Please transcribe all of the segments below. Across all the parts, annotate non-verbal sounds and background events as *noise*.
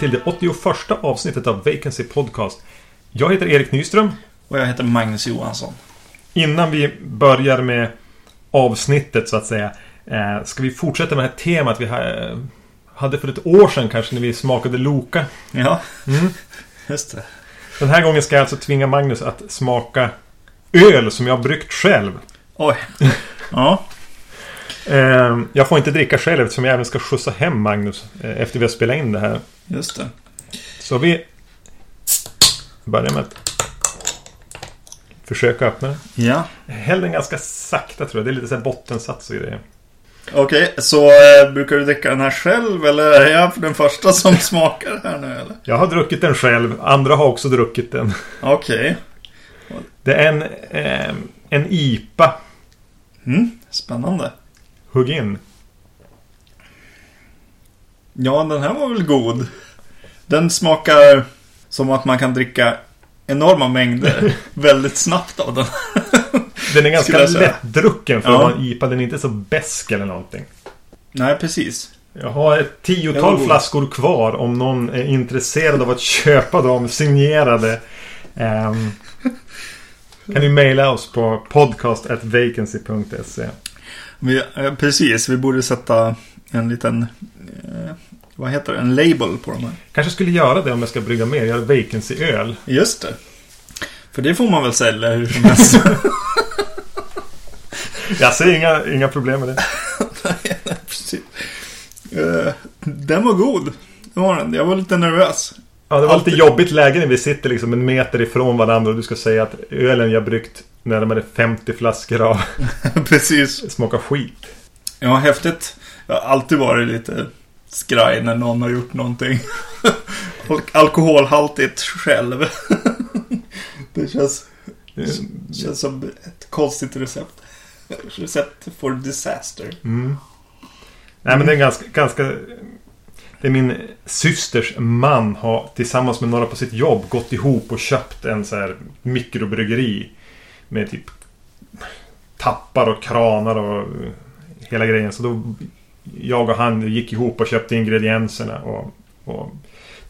Till det 81 avsnittet av Vacancy Podcast. Jag heter Erik Nyström. Och jag heter Magnus Johansson. Innan vi börjar med avsnittet så att säga. eh, Ska vi fortsätta med det här temat vi ha- hade för ett år sedan kanske när vi smakade Loka. Ja, Mm. *laughs* just det. Den här gången ska jag alltså tvinga Magnus att smaka öl som jag har bryggt själv. Oj. Ja, Jag får inte dricka själv eftersom jag även ska skjutsa hem Magnus eh, efter vi har spelat in det här. just det. Så vi börjar med att försöka öppna den. Ja. Häll den ganska sakta tror jag. Det är lite så här bottensats och grejer. Okej, så eh, brukar du dricka den här själv eller är jag den första som *laughs* smakar här nu eller? Jag har druckit den själv. Andra har också druckit den. Okej. Det är en, eh, en IPA. Mm, spännande. Hugg in. Ja, den här var väl god. Den smakar som att man kan dricka enorma mängder *laughs* väldigt snabbt av den. Den är ganska lättdrucken för Ja. att vara IPA. Den är inte så besk eller någonting. Nej, precis. Jag har ett tiotal flaskor kvar om någon är intresserad av att köpa dem signerade. Ehm, kan ni mejla oss på podcast.vacancy.se Vi, eh, precis, vi borde sätta en liten... Eh, vad heter det? En label på de här. Kanske skulle göra det om jag ska brygga mer. Göra vacancy-öl. Just det. För det får man väl sälja hur som helst. *laughs* *laughs* Jag ser inga, inga problem med det. *laughs* Precis. Eh, den var god. Det var den. Jag var lite nervös. Ja, det var Alltid. lite jobbigt läge när vi sitter liksom en meter ifrån varandra och du ska säga att ölen jag bryggt närmare 50 flaskor av *laughs* Precis. smakar skit. Ja, häftigt. Jag har alltid varit lite skraj när någon har gjort någonting. *laughs* Och Alkoholhaltigt själv. *laughs* Det känns, känns som ett konstigt recept. Recept for disaster. Mm. Nej men det är ganska, ganska... Det är min systers man har tillsammans med några på sitt jobb gått ihop och köpt en så här mikrobryggeri. Med typ tappar och kranar och hela grejen. Så då jag och han gick ihop och köpte ingredienserna och, och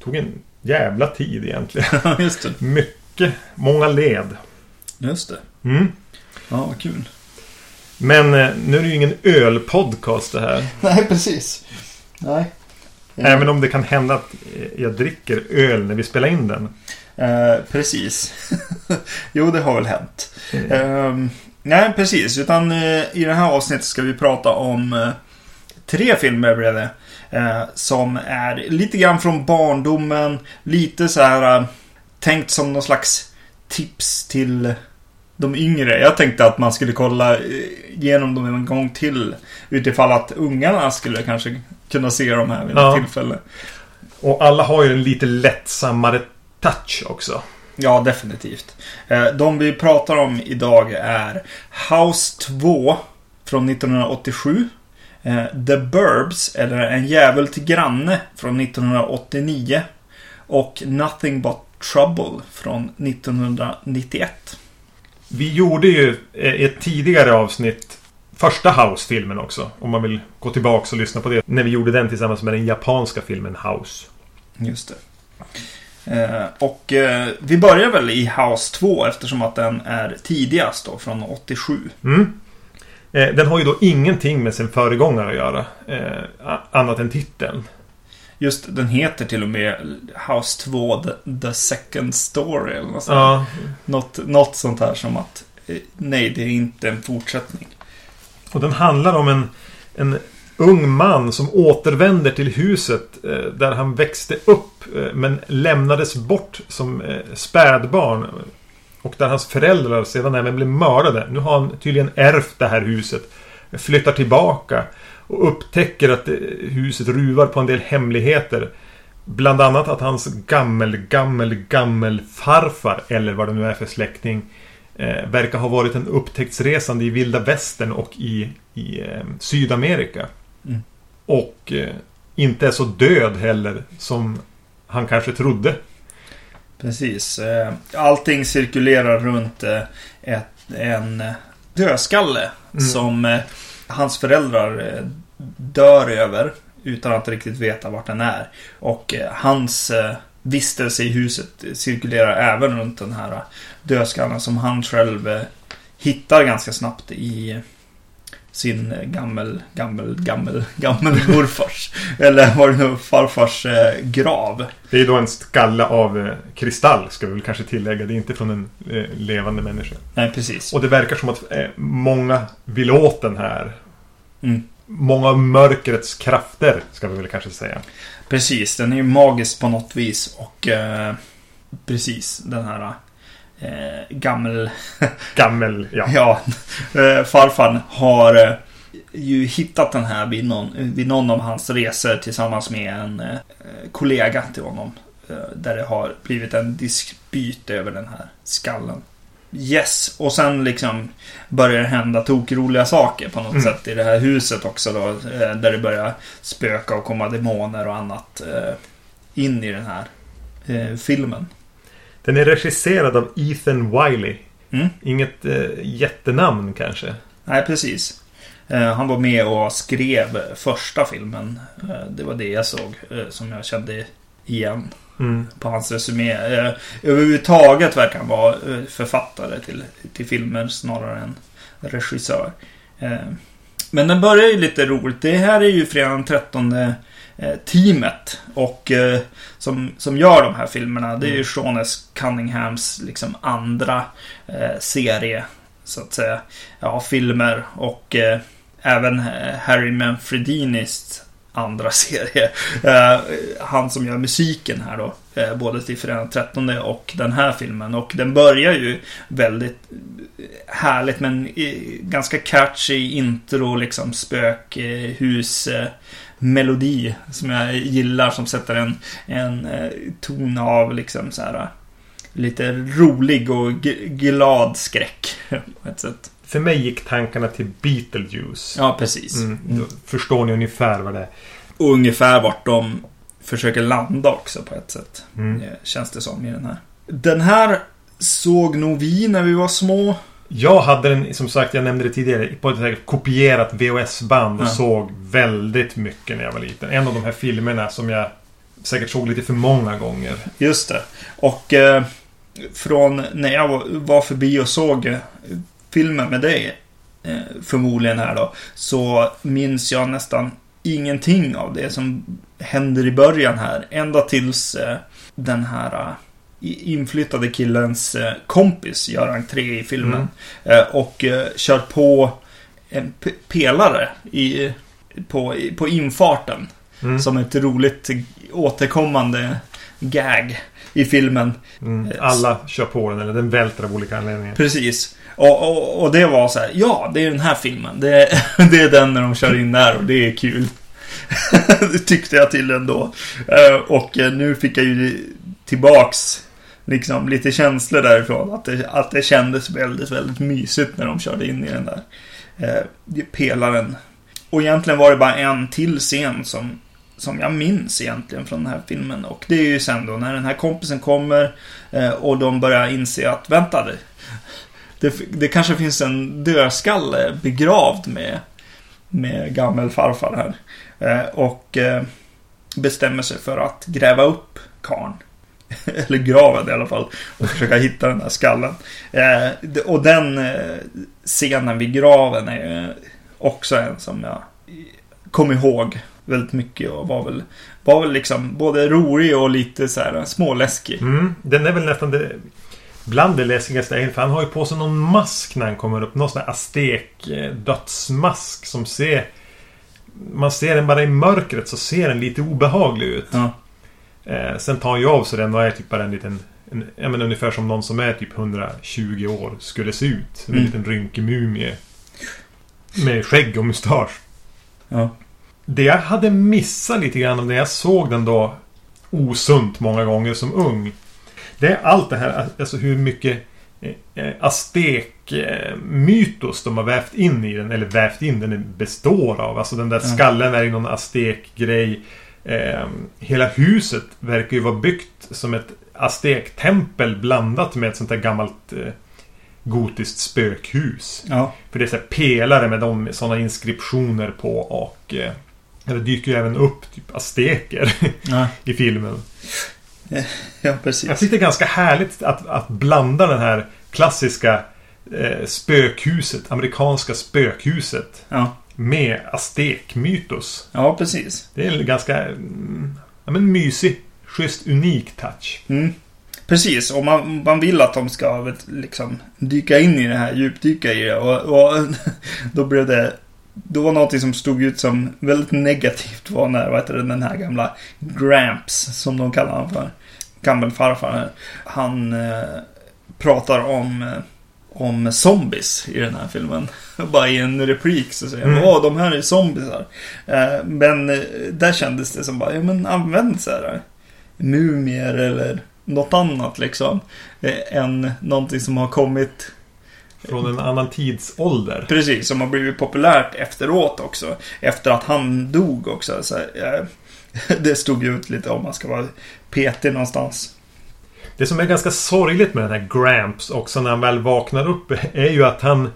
tog en jävla tid egentligen. *laughs* Just det. Mycket, många led. Just det. Mm. Ja, vad kul. Men eh, nu är det ju ingen ölpodcast det här. *laughs* Nej, precis. Nej. Även om det kan hända att eh, jag dricker öl när vi spelar in den. Eh, precis. *laughs* jo, det har väl hänt. Mm. Ehm, nej, precis. Utan eh, i det här avsnittet ska vi prata om eh, tre filmer blev det. Eh, som är lite grann från barndomen. Lite så här eh, tänkt som någon slags tips till de yngre. Jag tänkte att man skulle kolla eh, igenom dem en gång till. Utifall att ungarna skulle kanske kunna se dem här vid något Ja. tillfälle. Och alla har ju en lite lättsammare touch också. Ja, definitivt. Eh, De vi pratar om idag är House 2 från 1987. eh, The Burbs, eller En jävel till granne från 1989. Och Nothing But Trouble från 1991. Vi gjorde ju eh, ett tidigare avsnitt första House-filmen också. Om man vill gå tillbaka och lyssna på det. När vi gjorde den tillsammans med den japanska filmen House. Just det. Eh, Och eh, vi börjar väl i House 2 eftersom att den är tidigast då, från 87. Mm. Eh, Den har ju då ingenting med sin föregångare att göra. Annat än titeln. Just den heter till och med House 2 The, the Second Story eller något sånt. Ja, Något, något sånt här som att nej, det är inte en fortsättning. Och den handlar om en, en ung man som återvänder till huset eh, där han växte upp eh, men lämnades bort som eh, spädbarn. Och där hans föräldrar sedan även blev mördade. Nu har han tydligen ärvt det här huset. Flyttar tillbaka och upptäcker att huset ruvar på en del hemligheter. Bland annat att hans gammel, gammel, gammel farfar eller vad det nu är för släkting eh, verkar ha varit en upptäcktsresande i vilda västern och i, i eh, Sydamerika. Mm. Och eh, inte är så död heller som han kanske trodde. Precis. eh, Allting cirkulerar runt eh, ett, en dödskalle Mm. som eh, hans föräldrar dör över utan att riktigt veta vart den är. Och hans vistelse i huset cirkulerar även runt den här dödskallen som han själv hittar ganska snabbt i sin gammel, gammel, gammel, gammel morfars. eller var det nu farfars eh, grav. Det är då en skalle av eh, kristall, ska vi väl kanske tillägga. Det är inte från en eh, levande människa. Nej, precis. Och det verkar som att eh, många vill åt den här. Mm. Många av mörkrets krafter, ska vi väl kanske säga. Precis, den är ju magisk på något vis och eh, precis den här eh, gammel... *laughs* Gammel, ja. ja, eh, farfar har eh, ju hittat den här vid någon, vid någon av hans resor tillsammans med en eh, kollega till honom. Där det har blivit en dispyt över den här skallen. Yes, och sen liksom börjar det hända tokroliga saker på något Mm. sätt i det här huset också då. Där det börjar spöka och komma demoner och annat in i den här filmen. Den är regisserad av Ethan Wiley. Mm. Inget eh, jättenamn kanske. Nej, precis. Eh, Han var med och skrev första filmen. Eh, Det var det jag såg eh, som jag kände igen Mm. på hans resumé. Överhuvudtaget verkar han vara författare till, till filmer snarare än regissör. Men den börjar ju lite roligt. Det här är ju fredag den 13 eh, teamet och eh, som, som gör de här filmerna. Det är ju Sean S. Cunninghams liksom andra eh, serie så att säga. Ja, filmer och eh, även eh, Harry Manfredinis andra *laughs* serie. Eh, han som gör musiken här då. Eh, både till Fredag den 13 och den här filmen. Och den börjar ju väldigt härligt men eh, ganska catchy intro liksom spökhus eh, melodi som jag gillar som sätter en, en eh, ton av liksom så här lite rolig och glad skräck *laughs* på ett sätt. För mig gick tankarna till Beetlejuice. Ja, precis. Mm, då förstår ni ungefär vad det är. Och ungefär vart de försöker landa också på ett sätt. Mm. Eh, Känns det som i den här. Den här såg nog vi när vi var små. Jag hade den, som sagt, jag nämnde det tidigare, på ett kopierat VHS-band och Ja. såg väldigt mycket när jag var liten. En av de här filmerna som jag säkert såg lite för många gånger. Just det. Och eh, från när jag var- förbi och såg eh, filmen med dig, eh, förmodligen här då, så minns jag nästan ingenting av det som händer i början här. Ända tills eh, den här eh, inflyttade killens eh, kompis gör entré i filmen. Eh, och eh, kör på en pelare i, på, på infarten. Mm. Som ett roligt återkommande gag i filmen. Mm. Alla kör på den, eller den välter av olika anledningar. Precis. Och, och, och det var så här, ja, det är den här filmen. Det, *laughs* det är den när de kör in där och det är kul. *laughs* det tyckte jag till ändå. Och nu fick jag ju tillbaks liksom lite känslor därifrån. Att det, att det kändes väldigt, väldigt mysigt när de körde in i den där eh, pelaren. Och egentligen var det bara en till scen som, som jag minns egentligen från den här filmen. Och det är ju sen då när den här kompisen kommer eh, och de börjar inse att vänta, det, det, det kanske finns en dödskalle begravd med, med gammelfarfar här. Eh, och eh, bestämmer sig för att gräva upp karn *laughs* Eller graven i alla fall. Och försöka hitta den där skallen. Eh, och den eh, scenen vid graven är eh, också en som jag kom ihåg väldigt mycket och var väl, var väl liksom både rolig och lite så här småläskig. Mm. Den är väl nästan det, bland det läskigaste jag För han har ju på sig någon mask när han kommer upp. Någon sån här aztek eh, dödsmask som ser... Man ser den bara i mörkret så ser den lite obehaglig ut. Ja. Eh, sen tar han ju av sig den och är typ bara en liten... En, ja, men ungefär som någon som är typ 120 år skulle se ut. En Mm. liten rynkig mumie. Med skägg och mustasch. Ja. Det jag hade missat lite grann om när jag såg den då osunt många gånger som ung. Det är allt det här, alltså hur mycket eh, aztek-mytos de har vävt in i den. Eller vävt in, den består av. Alltså den där skallen är ju någon aztek-grej. Eh, hela huset verkar ju vara byggt som ett aztektempel blandat med ett sånt där gammalt eh, gotiskt spökhus. Ja. För det är så pelare med de sådana inskriptioner på och... Eh, Det dyker ju även upp typ azteker Ja, *laughs* i filmen. ja Jag precis. tyckte det är ganska härligt att, att blanda den här klassiska eh, spökhuset, amerikanska spökhuset Ja, med aztekmytos. ja precis. Det är en ganska mm, ja, men mysig, schysst, unik touch. Mm. Precis, och man, man vill att de ska vet, liksom, dyka in i det här, djupdyka i det. Och, och *laughs* då blev det... Då var någonting som stod ut som väldigt negativt var när, vad heter det, den här gamla Gramps, som de kallar honom för. Gammelfarfar. Han eh, pratar om, eh, om zombies i den här filmen. *laughs* Bara i en replik så säger Mm. Åh, de här är zombiesar. Eh, men eh, där kändes det som bara, ja men använd så här mumier eller något annat liksom. Eh, än någonting som har kommit Från en annan tidsålder. precis, som har blivit populärt efteråt också. Efter att han dog också. Så, eh, *laughs* det stod ju ut lite om man ska vara petig någonstans. Det som är ganska sorgligt med den här Gramps också när han väl vaknar upp är ju att han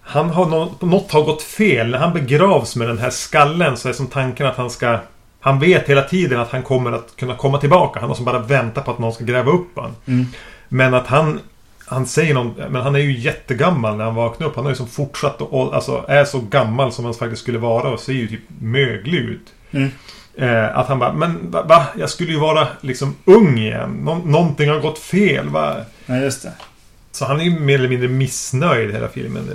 Han har nå- något har gått fel. När han begravs med den här skallen så är som tanken att han ska Han vet hela tiden att han kommer att kunna komma tillbaka. Han har som bara väntat på att någon ska gräva upp honom. Mm. Men att han Han säger någon, men han är ju jättegammal när han vaknar upp. Han har ju som fortsatt och alltså är så gammal som han faktiskt skulle vara och ser ju typ möglig ut. Mm. Eh, att han bara, men va, va? Jag skulle ju vara liksom ung igen. Nå någonting har gått fel. Va? Ja, just det. Så han är ju mer eller mindre missnöjd hela filmen.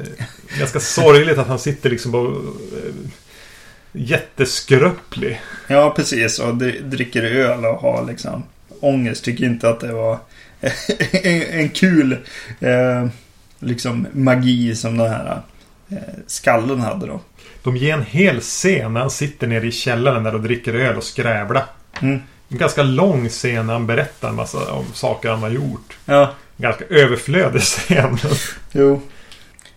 Ganska sorgligt att han sitter liksom bara... eh, Jätteskröplig. Ja, precis. Och dri- dricker öl och har liksom ångest. Tycker inte att det var *laughs* en, en kul eh, liksom magi som den här eh, skallen hade då. De ger en hel scen när han sitter nere i källaren där och dricker öl och skrävlar. Mm. En ganska lång scen när han berättar en massa om saker han har gjort. Ja, En ganska överflödig *laughs* scen. jo.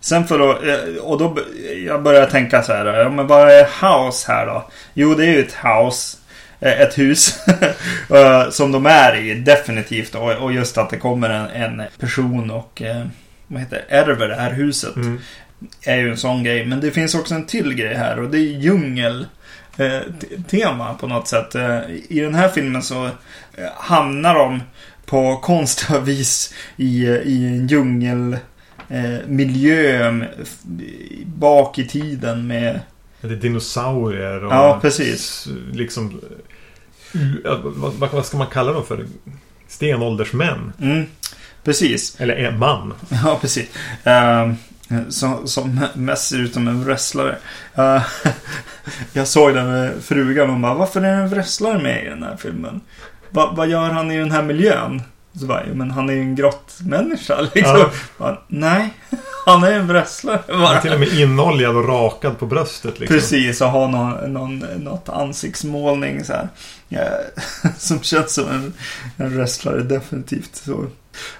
Sen för då, eh, och då, jag börjar tänka så här, ja men vad är house här då? Jo, det är ju ett house, eh, ett hus, *laughs* eh, som de är i, definitivt. Och, just att det kommer en, en person och, vad heter det, ärver det här huset. Mm. Är ju en sån grej. Men det finns också en till grej här och det är djungel eh, te- tema på något sätt. Eh, I den här filmen så eh, hamnar de på konstiga vis i, i en djungel miljö m- f- bak i tiden med Det är dinosaurier och... Ja, precis. Liksom... Vad, vad, vad ska man kalla dem för? Stenåldersmän. mm, precis. Eller en man. Ja, precis. Uh, som, som mest ser ut som en wrestlare. Eh, *laughs* jag såg den med frugan och bara, varför är en wrestlare med i den här filmen? Va, vad gör han i den här miljön? Så bara, "Jo, men han är ju en grottmänniska *laughs* liksom. Ja. Bara, Nej, *laughs* han är en wrestlare Han bara. är till och med inoljad och rakad på bröstet. Liksom. Precis, och har någon, någon, något ansiktsmålning så här. Ja, som känns som en, en wrestlare, definitivt. Så.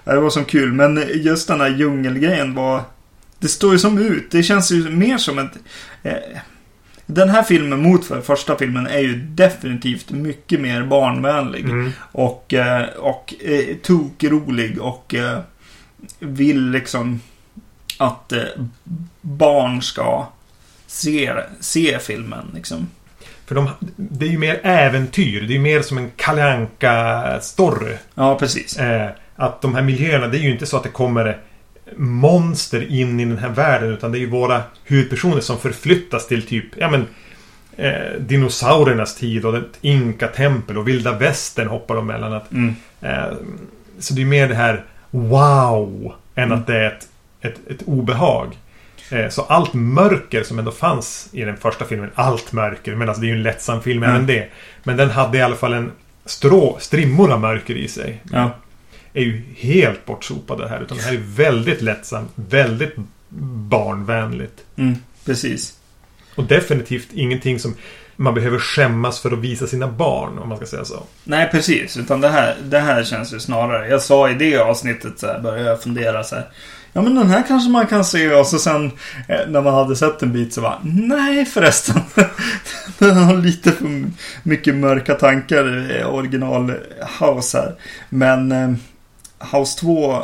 Det var som kul, men just den här djungelgrejen var... Det står ju som ut. Det känns ju mer som ett... Eh, den här filmen mot för första filmen är ju definitivt mycket mer barnvänlig. Mm. Och, eh, och eh, tokrolig och eh, vill liksom att eh, barn ska se, se filmen. Liksom. För de, det är ju mer äventyr. Det är ju mer som en Kalle Anka story Ja, precis. eh, Att de här miljöerna, det är ju inte så att det kommer monster in i den här världen. Utan det är ju våra huvudpersoner som förflyttas till typ, ja men eh, dinosauriernas tid och ett inka-tempel och vilda västern hoppar de mellan. Att, Mm. eh, så det är mer det här wow än Mm. att det är ett, ett, ett obehag. Eh, Så allt mörker som ändå fanns i den första filmen, allt mörker, men alltså det är ju en lättsam film Mm. även det. Men den hade i alla fall en strå, strimmor av mörker i sig. Ja. Är ju helt bortsopade här. Utan det här är väldigt lättsamt, väldigt barnvänligt. Mm, precis. Och definitivt ingenting som man behöver skämmas för att visa sina barn, om man ska säga så. Nej, precis. Utan det här, det här känns ju snarare... Jag sa i det avsnittet så här, började jag fundera så här. Ja, men den här kanske man kan se. Och så sen eh, när man hade sett en bit så bara... Nej, förresten. *laughs* den har lite för mycket mörka tankar i original House här. Men eh, House 2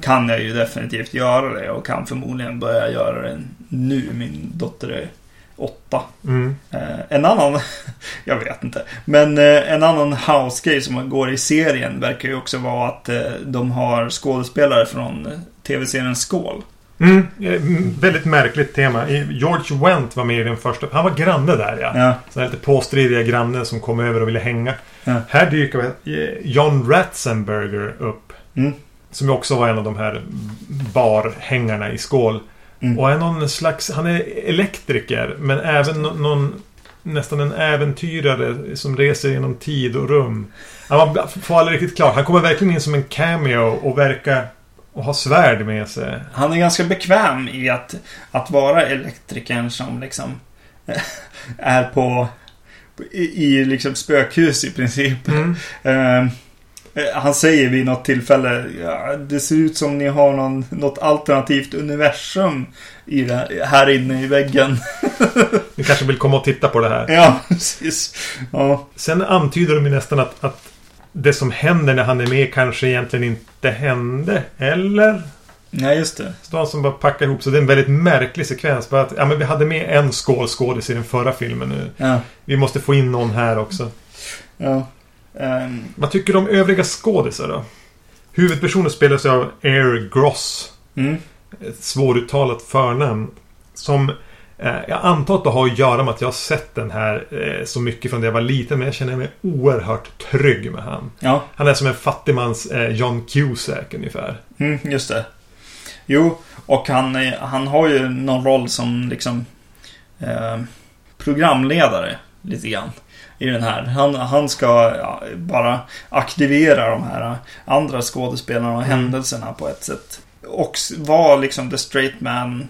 kan jag ju definitivt göra det. Och kan förmodligen börja göra det nu. Min dotter är åtta. Mm. Eh, en annan, *laughs* jag vet inte, men eh, en annan house-grej som går i serien verkar ju också vara att eh, de har skådespelare från tv-serien Skål. Mm. Väldigt märkligt tema. George Wendt var med i den första. Han var granne där ja. Ja, Så lite påstridiga grannen som kom över och ville hänga. Ja. Här dyker John Ratzenberger upp. Mm. Som också var en av de här barhängarna i Skål. Mm. Och är någon slags... Han är elektriker. Men även nå- någon... Nästan en äventyrare som reser genom tid och rum. Man får aldrig riktigt klart. Han kommer verkligen in som en cameo och verkar... Och ha svärd med sig. Han är ganska bekväm i att, att vara elektrikern som liksom *laughs* är på i, i liksom spökhus i princip. Mm. Eh, han säger vid något tillfälle ja, Det ser ut som ni har någon, något alternativt universum i det, här inne i väggen. *laughs* Ni kanske vill komma och titta på det här. ja, precis. Ja, Sen antyder de ju nästan att, att det som händer när han är med kanske egentligen inte hände. Eller? nej just det. Så han som bara packar ihop. Så det är en väldigt märklig sekvens. Bara att, ja, men vi hade med en skålskådis i den förra filmen nu. Ja, Vi måste få in någon här också. ja. Ehm, Vad tycker du om övriga skådisar då? Huvudpersonen spelas av Air Gross. mm, Ett svåruttalat förnamn. Som eh, jag antar att det har att göra med att jag har sett den här eh, så mycket från det jag var liten. Men jag känner mig oerhört trygg med han. ja, Han är som en fattigmans eh, John Cusack ungefär. mm, just det. Jo, och han, är- han har ju någon roll som liksom eh, programledare lite grann. I den här. Han, han ska ja, bara aktivera de här andra skådespelarna och Mm. händelserna på ett sätt. Och vara liksom the straight man.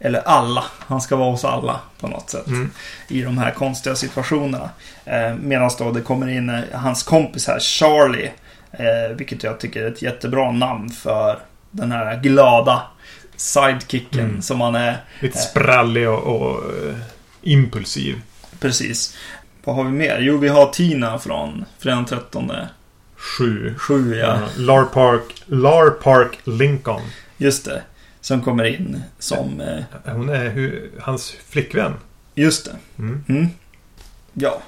Eller alla. Han ska vara hos alla på något sätt. Mm. I de här konstiga situationerna. Eh, Medan då det kommer in eh, hans kompis här, Charlie. Eh, vilket jag tycker är ett jättebra namn för den här glada sidekicken Mm. som han är. Lite sprallig och, och eh, impulsiv. Precis. Vad har vi mer? Jo, vi har Tina från fredagen 13. Sju. 7, ja. Ja. Lar Park, Lar Park Lincoln. Just det. Som kommer in som... Eh, Hon är hu- hans flickvän. just det. Mm. Mm. Ja.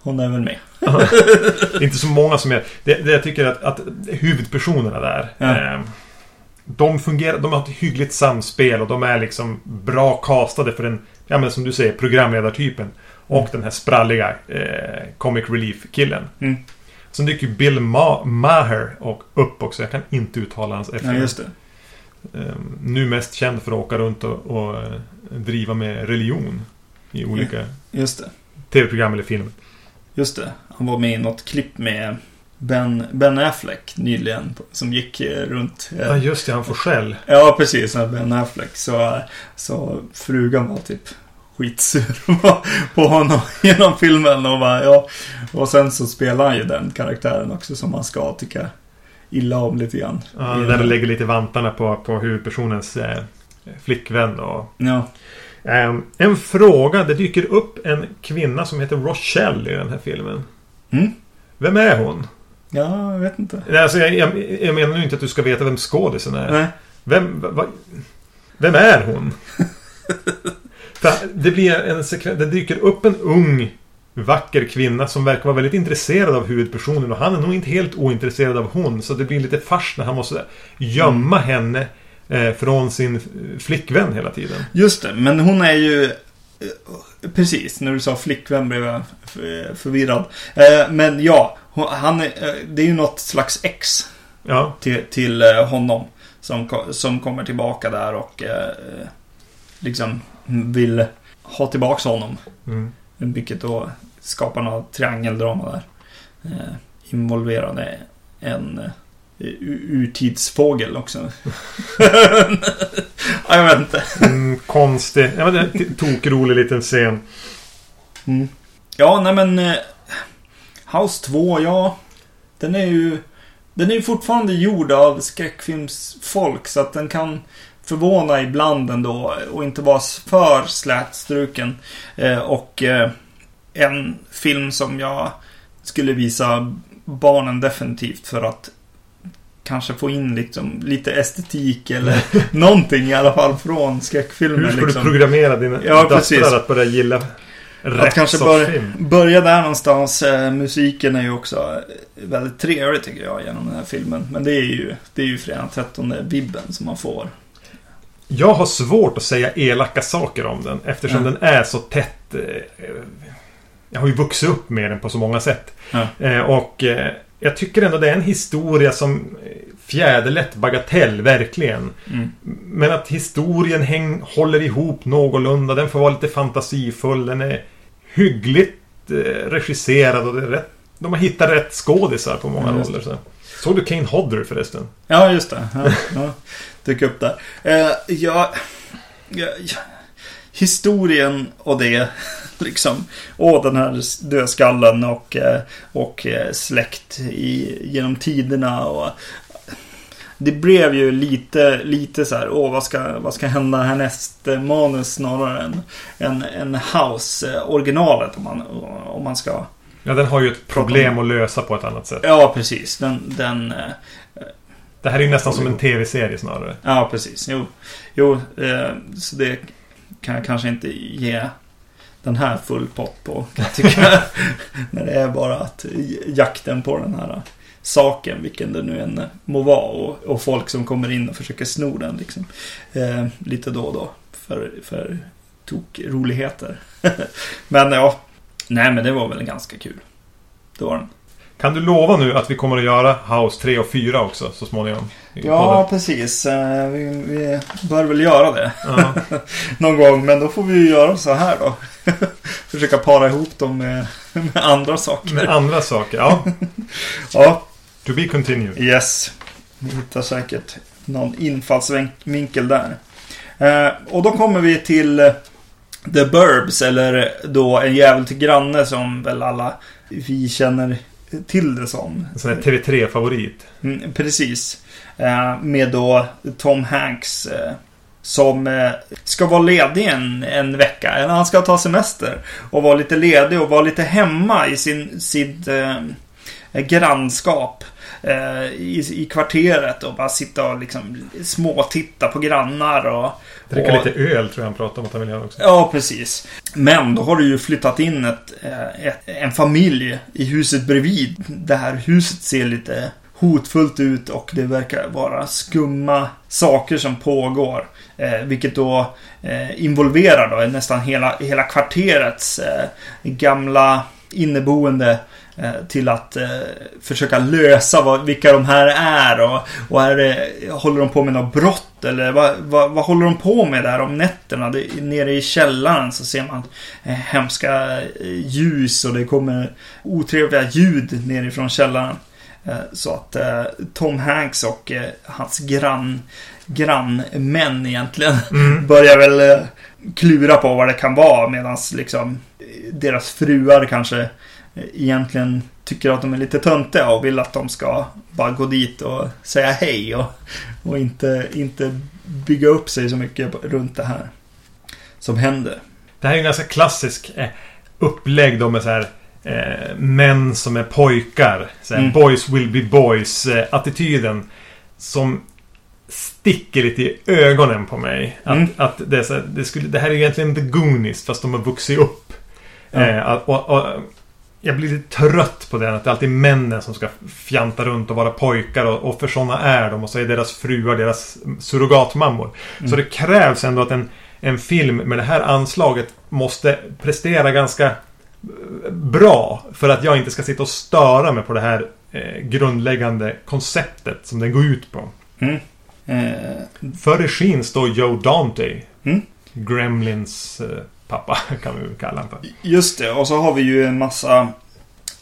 Hon är väl med. Det *laughs* är inte så många som är... Det, det jag tycker att, att huvudpersonerna där. Ja. Eh, de fungerar... De har ett hyggligt samspel och de är liksom bra castade för den... Ja men som du säger, programledartypen. Och den här spralliga eh, comic relief-killen. Mm. Sen dyker Bill Ma- Maher och upp också. Jag kan inte uttala hans Ja, efternamn. just det. Ehm, nu mest känd för att åka runt och, och eh, driva med religion. I olika tv-program eller film. Just det. Han var med i något klipp med Ben, ben Affleck nyligen. Som gick eh, runt. eh, Ja just det, han får skäll. Ja, precis. Ben Affleck. Så, så frugan var typ skitsur *laughs* på- på honom *laughs* genom filmen. Och, bara, ja. och sen så spelar han ju den karaktären också som man ska tycka illa om lite grann. Ja, där den- lägger lite vantarna på, på huvudpersonens eh, flickvän. Och, Ja, Ehm, en fråga. Det dyker upp en kvinna som heter Rochelle i den här filmen. Mm. Vem är hon? ja jag vet inte. Alltså, jag, jag, jag menar inte att du ska veta vem skådisen är. Nej. Vem, va, vem är hon? *laughs* För det blir en sekvens, det dyker upp en ung vacker kvinna som verkar vara väldigt intresserad av huvudpersonen och han är nog inte helt ointresserad av hon. Så det blir lite fars när han måste gömma henne eh, från sin eh, flickvän hela tiden. Just det, men hon är ju... eh, Precis, när du sa flickvän blev jag förvirrad. Eh, Men ja, han är, det är ju något slags ex Ja, till, till honom. Som, som kommer tillbaka där och eh, liksom vill ha tillbaka honom. mm. Vilket då skapar något triangeldrama där. Eh, involverade en eh, urtidsfågel också. ja, *laughs* jag vet inte. Mm, konstig. Ja, men tokrolig liten scen. Mm. Ja, nej men... Eh, House 2, ja. Den är ju... Den är ju fortfarande gjord av skräckfilmsfolk så att den kan förvåna ibland ändå och inte vara för slätstruken. Eh, och eh, en film som jag skulle visa barnen definitivt för att kanske få in liksom lite estetik eller *laughs* någonting i alla fall från skräckfilmer. Hur ska liksom. du programmera dina Ja, precis. döttrar att börja gilla Att rätt kanske sorts bör, film? börja där någonstans. Eh, musiken är ju också väldigt trevlig tycker jag genom den här filmen. Men det är ju, det är ju fredag 13 vibben som man får. Jag har svårt att säga elaka saker om den eftersom Ja. den är så tätt... Eh, jag har ju vuxit upp med den på så många sätt. Eh, och eh, jag tycker ändå det är en historia som fjäderlätt bagatell, verkligen. Mm. Men att historien häng, håller ihop någorlunda. Den får vara lite fantasifull. Den är hyggligt regisserad och det är rätt, de har hittat rätt skådisar på många roller. Så. Såg du Kane Hodder förresten? Ja, just det. Ja, ja. Dök upp där. Eh, ja, ja, historien och det, *laughs* liksom. Och den här dödskallen och, eh, och eh, släkt i, genom tiderna. Och, det blev ju lite, lite så här, åh vad ska, vad ska hända härnäst eh, manus snarare än, än, än House-originalet om man, om man ska Ja, den har ju ett problem att lösa på ett annat sätt. Ja, precis. Den, den, eh, det här är ju nästan som en tv-serie snarare. ja, precis. Jo, jo eh, så det kan jag kanske inte ge den här full pott på. kan jag tycka. *laughs* När det är bara att jakten på den här eh, saken, vilken det nu än eh, må vara. Och, och folk som kommer in och försöker sno den liksom. Eh, lite då och då. För, för tokroligheter. *laughs* men ja, nej men det var väl ganska kul. Det var den. Kan du lova nu att vi kommer att göra House 3 och 4 också så småningom? Ja, podden? precis. Eh, Vi, vi bör väl göra det ja. *laughs* någon gång. Men då får vi ju göra så här då. *laughs* Försöka para ihop dem med, med andra saker. Med andra saker. Ja. *laughs* Ja, To be continued. yes. Vi hittar säkert någon infallsvinkel där. Eh, och då kommer vi till eh, The Burbs, eller då En jävel till granne som väl alla vi känner till det som. En sån här TV3-favorit. Mm, precis. Eh, med då Tom Hanks eh, som eh, ska vara ledig en, en vecka. Eller han ska ta semester. Och vara lite ledig och vara lite hemma i sin, sitt eh, grannskap. Eh, i, I kvarteret och bara sitta och liksom småtitta på grannar och... Dricka lite öl tror jag han pratade om att han vill göra också. Ja, precis. Men då har du ju flyttat in ett, eh, ett, en familj i huset bredvid. Det här huset ser lite hotfullt ut och det verkar vara skumma saker som pågår. Eh, vilket då eh, involverar då nästan hela, hela kvarterets eh, gamla inneboende till att eh, försöka lösa vad, vilka de här är och, och är det, håller de på med något brott eller vad, vad, vad håller de på med där om nätterna? Det, nere i källaren så ser man eh, hemska eh, ljus och det kommer otrevliga ljud nerifrån källaren. Eh, så att eh, Tom Hanks och eh, hans grann, grannmän egentligen *laughs* Mm. börjar väl eh, klura på vad det kan vara medan liksom eh, deras fruar kanske eh, egentligen tycker att de är lite töntiga och vill att de ska bara gå dit och säga hej och, och inte, inte bygga upp sig så mycket runt det här som händer. Det här är en ganska klassisk eh, upplägg då med så här eh, män som är pojkar. Så här, Mm. Boys will be boys eh, attityden. Som sticker lite i ögonen på mig. Att, Mm. att det, här, det, skulle, det här är egentligen The Goonies fast de har vuxit upp. Ja. Eh, och, och, jag blir lite trött på det. Att det alltid är männen som ska fjanta runt och vara pojkar. Och, och för sådana är de. Och så är deras fruar deras surrogatmammor. Mm. Så det krävs ändå att en, en film med det här anslaget måste prestera ganska eh, bra. För att jag inte ska sitta och störa mig på det här eh, grundläggande konceptet som den går ut på. Mm. Eh, För regin står Joe Dante. Mm. Gremlins eh, pappa *laughs* kan vi kalla honom för. Just det, och så har vi ju en massa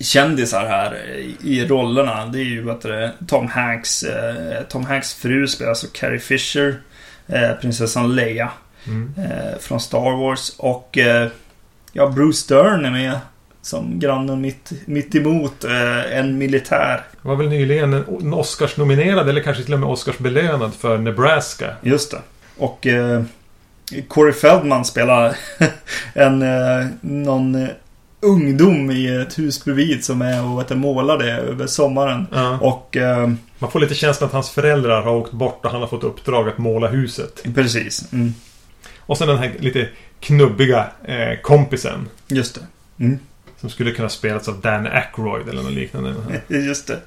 kändisar här i- rollerna. Det är ju vad det, Tom Hanks. Eh, Tom Hanks fru spelas av Carrie Fisher. Eh, prinsessan Leia Mm. eh, från Star Wars. Och ja, Bruce Dern är med. Som grannen mitt, mitt emot eh, en militär. Det var väl nyligen en, en Oscars-nominerad eller kanske till och med Oscars-belönad för Nebraska. Just det. Och eh, Corey Feldman spelar *laughs* en, eh, någon eh, ungdom i ett hus bredvid som är och målar det över sommaren. Ja. Och eh, Man får lite känslan att hans föräldrar har åkt bort och han har fått uppdrag att måla huset. precis. Mm, Och sen den här lite knubbiga eh, kompisen. just det. Mm, Som skulle kunna spelas av Dan Aykroyd eller något liknande. *laughs* just det.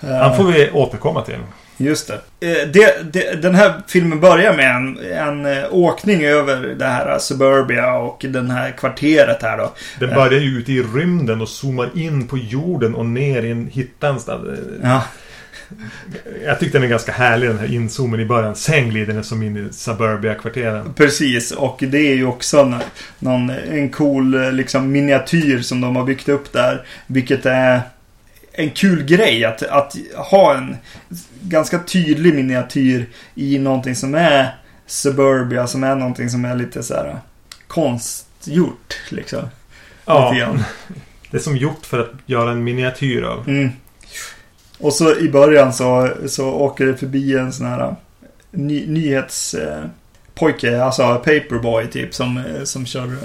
Eh, Han får vi återkomma till. Just det. Eh, det, det. Den här filmen börjar med en, en eh, åkning över det här Suburbia och den här kvarteret här då. Den börjar ju ute i rymden och zoomar in på jorden och ner i en hittan. Ja, Jag tyckte den är ganska härlig den här inzoomen i början. Sen glider den som in i Suburbia-kvarteren. precis. Och det är ju också en, någon, en cool eh, liksom, miniatyr som de har byggt upp där. Vilket är en kul grej att, att ha en ganska tydlig miniatyr i någonting som är Suburbia. Som är någonting som är lite så här konstgjort liksom. Ja, *laughs* det är som gjort för att göra en miniatyr av. Mm. Och så i början så, så åker det förbi en sån här ny, nyhetspojke, eh, pojke, alltså paperboy typ, som, eh, som kör,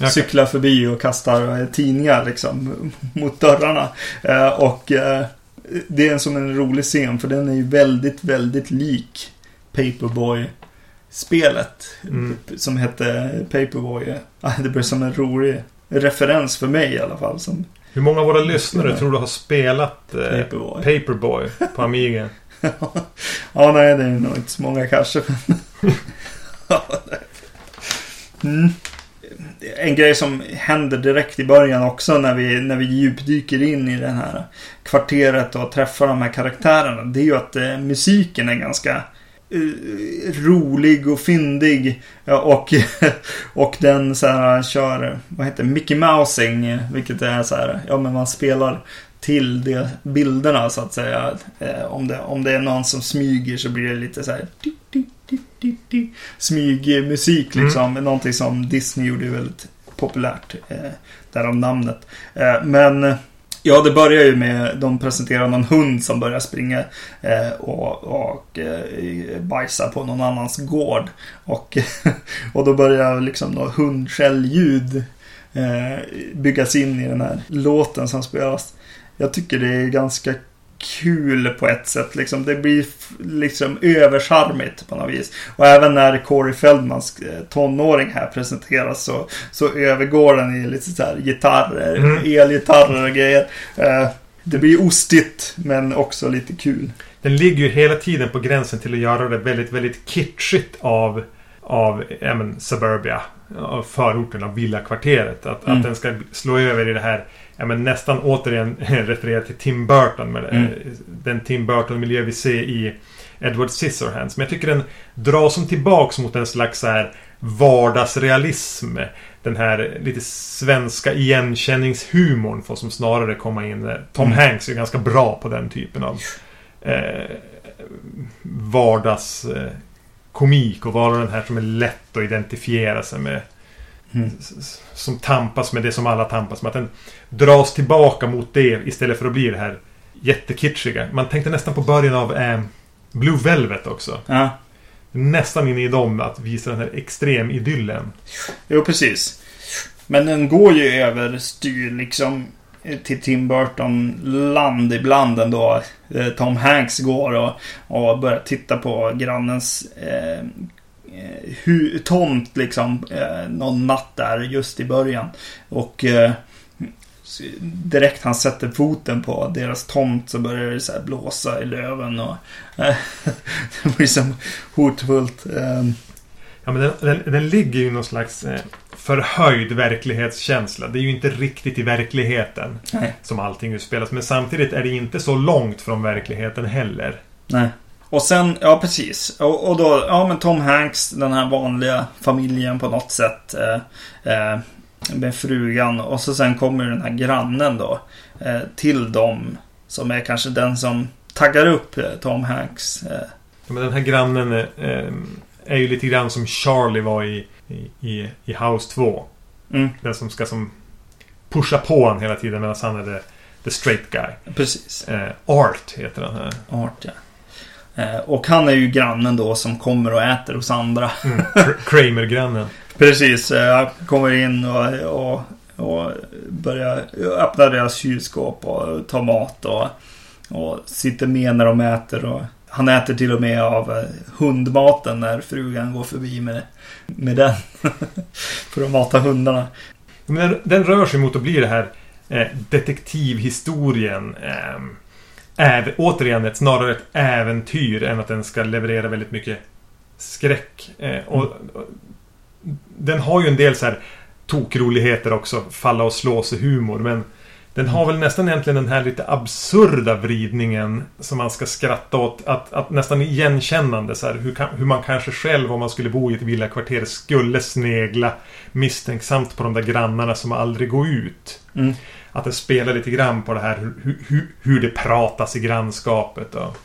Jag- cyklar förbi och kastar eh, tidningar liksom *laughs* mot dörrarna. Eh, och eh, det är en som en rolig scen för den är ju väldigt, väldigt lik Paperboy-spelet. Mm. Som hette Paperboy. Ah, Det blir som en rolig referens för mig i alla fall. Som Hur många av våra lyssnare tror du har spelat eh, Paperboy. Paperboy på *laughs* Amiga? Ja, nej, det är nog inte så många kanske. *laughs* mm. En grej som händer direkt i början också när vi, när vi djupdyker in i det här kvarteret och träffar de här karaktärerna. Det är ju att eh, musiken är ganska eh, rolig och fyndig. Eh, och, *laughs* och den så här eh, kör, vad heter det, Mickey Mousing. Eh, vilket är så här, ja men man spelar till de bilderna så att säga. Eh, om, det, om det är någon som smyger så blir det lite så här di, smygmusik liksom. Någonting som Disney gjorde väldigt populärt. Eh, därav namnet. Eh, men ja, det börjar ju med de presenterar någon hund som börjar springa eh, och, och eh, bajsa på någon annans gård. Och, *laughs* och då börjar liksom något hundskällljud eh, byggas in i den här låten som spelas. Jag tycker det är ganska kul på ett sätt. Liksom. Det blir liksom övercharmigt på något vis. Och även när Corey Feldmans eh, tonåring här presenteras så, så övergår den i lite så här gitarrer, Mm. elgitarrer och grejer. Eh, det blir ostigt men också lite kul. Den ligger ju hela tiden på gränsen till att göra det väldigt, väldigt kitschigt av, av ja, men, Suburbia. Av förorten, av villakvarteret. Att, Mm. att den ska slå över i det här Ja, men nästan återigen *laughs* referera till Tim Burton. Med Mm. eh, Den Tim Burton-miljö vi ser i Edward Scissorhands. Men jag tycker den drar som tillbaks mot en slags så här vardagsrealism. Den här lite svenska igenkänningshumorn får som snarare komma in. Tom Mm. Hanks är ganska bra på den typen av eh, vardagskomik och vara den här som är lätt att identifiera sig med. Mm. Som tampas med det som alla tampas med. Att den dras tillbaka mot det istället för att bli det här jättekitschiga. Man tänkte nästan på början av eh, Blue Velvet också. Ja, Nästan inne i dem att visa den här extremidyllen. jo precis. Men den går ju överstyr liksom eh, till Tim Burton-land ibland ändå. Eh, Tom Hanks går och, och börjar titta på grannens eh, hu- tomt liksom eh, någon natt där just i början. Och eh, direkt han sätter foten på deras tomt så börjar det så blåsa i löven och eh, *laughs* det blir som hotfullt. Eh, Ja, men den, den, den ligger ju i någon slags eh, förhöjd verklighetskänsla. Det är ju inte riktigt i verkligheten nej. som allting utspelas. Men samtidigt är det inte så långt från verkligheten heller. Nej. Och sen, ja precis. Och, och då, ja men Tom Hanks, den här vanliga familjen på något sätt. Eh, eh, med frugan. Och så sen kommer den här grannen då. Eh, till dem. Som är kanske den som taggar upp eh, Tom Hanks. Eh, Ja, Men den här grannen är ju lite grann som Charlie var i, i, i, House 2. mm, Den som ska som pusha på honom hela tiden medan han är the, the straight guy. precis. Art heter den här. Art ja. Eh, och han är ju grannen då som kommer och äter hos andra. Mm, Kr- Kramer-grannen. *laughs* Precis, eh, kommer in och, och och börjar öppna deras kylskåp och ta mat och, och sitter med när de äter. Och han äter till och med av eh, hundmaten när frugan går förbi med, med den. *laughs* För att mata hundarna. Men den, den rör sig mot att bli det här eh, detektivhistorien. Eh, äv, återigen ett, snarare ett äventyr än att den ska leverera väldigt mycket skräck. Eh, och, och, den har ju en del så här tokroligheter också. Falla och slå sig humor. Men den har väl nästan egentligen den här lite absurda vridningen som man ska skratta åt. Att, att nästan igenkännande så här, hur, kan, hur, man kanske själv om man skulle bo i ett villakvarter skulle snegla misstänksamt på de där grannarna som aldrig går ut. Mm. Att det spelar lite grann på det här hur, hur, hur det pratas i grannskapet. Och,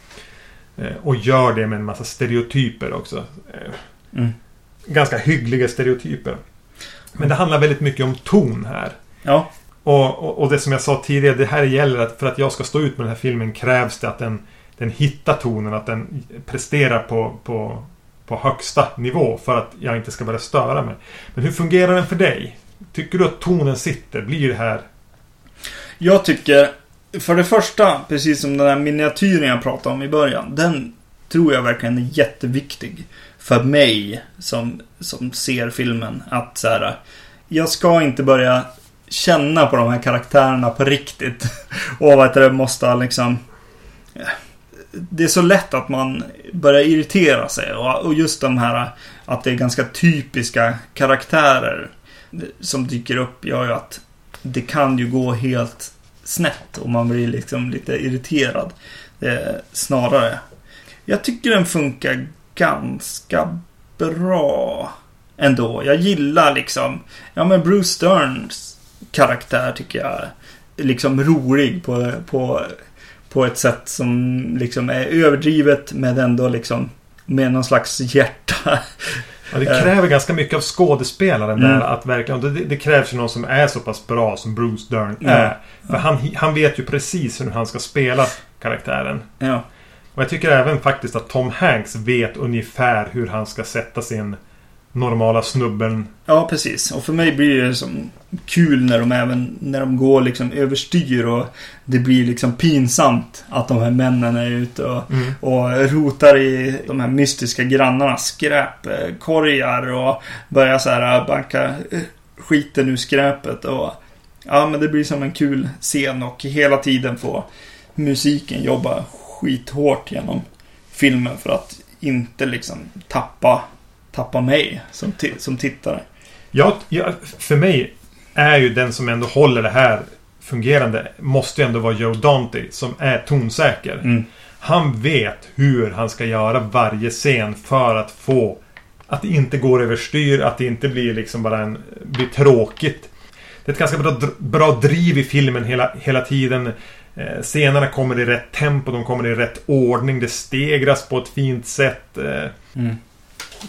eh, och gör det med en massa stereotyper också. Eh, Mm. Ganska hyggliga stereotyper. Men det handlar väldigt mycket om ton här. Ja. Och, och, och det som jag sa tidigare, det här gäller att för att jag ska stå ut med den här filmen krävs det att den, den hittar tonen, att den presterar på, på, på högsta nivå för att jag inte ska börja störa mig. Men hur fungerar den för dig? Tycker du att tonen sitter? Blir det här... Jag tycker, för det första, precis som den här miniatyren jag pratade om i början. Den tror jag verkligen är jätteviktig. För mig som, som ser filmen. Att så här, jag ska inte börja känna på de här karaktärerna på riktigt. *laughs* Och vad heter det, måste liksom... Det är så lätt att man börjar irritera sig. Och just de här att det är ganska typiska karaktärer som dyker upp gör ju att det kan ju gå helt snett och man blir liksom lite irriterad. Eh, snarare. Jag tycker den funkar ganska bra ändå. Jag gillar liksom, ja men Bruce Sterns karaktär tycker jag är liksom rolig på, på, på ett sätt som liksom är överdrivet men ändå liksom med någon slags hjärta. Ja, det kräver ganska mycket av skådespelaren Mm. där att verkligen... Det, det krävs ju någon som är så pass bra som Bruce Dern Ja. är. För han, han vet ju precis hur han ska spela karaktären. Ja. Och jag tycker även faktiskt att Tom Hanks vet ungefär hur han ska sätta sin normala snubben. Ja, precis. Och för mig blir det som kul när de även när de går liksom överstyr och det blir liksom pinsamt att de här männen är ute och, och rotar i de här mystiska grannarnas skräpkorgar och börjar så här banka eh, skiten ur skräpet och ja, men det blir som en kul scen och hela tiden få musiken jobba skithårt genom filmen för att inte liksom tappa tappa mig som, som tittare. Jag, jag, för mig är ju den som ändå håller det här fungerande måste ju ändå vara Joe Dante som är tonsäker. Mm. Han vet hur han ska göra varje scen för att få att det inte går överstyr, att det inte blir liksom bara en, blir tråkigt. Det är ett ganska bra, bra driv i filmen hela, hela tiden. Eh, scenerna kommer i rätt tempo, de kommer i rätt ordning, det stegras på ett fint sätt. Eh, Mm.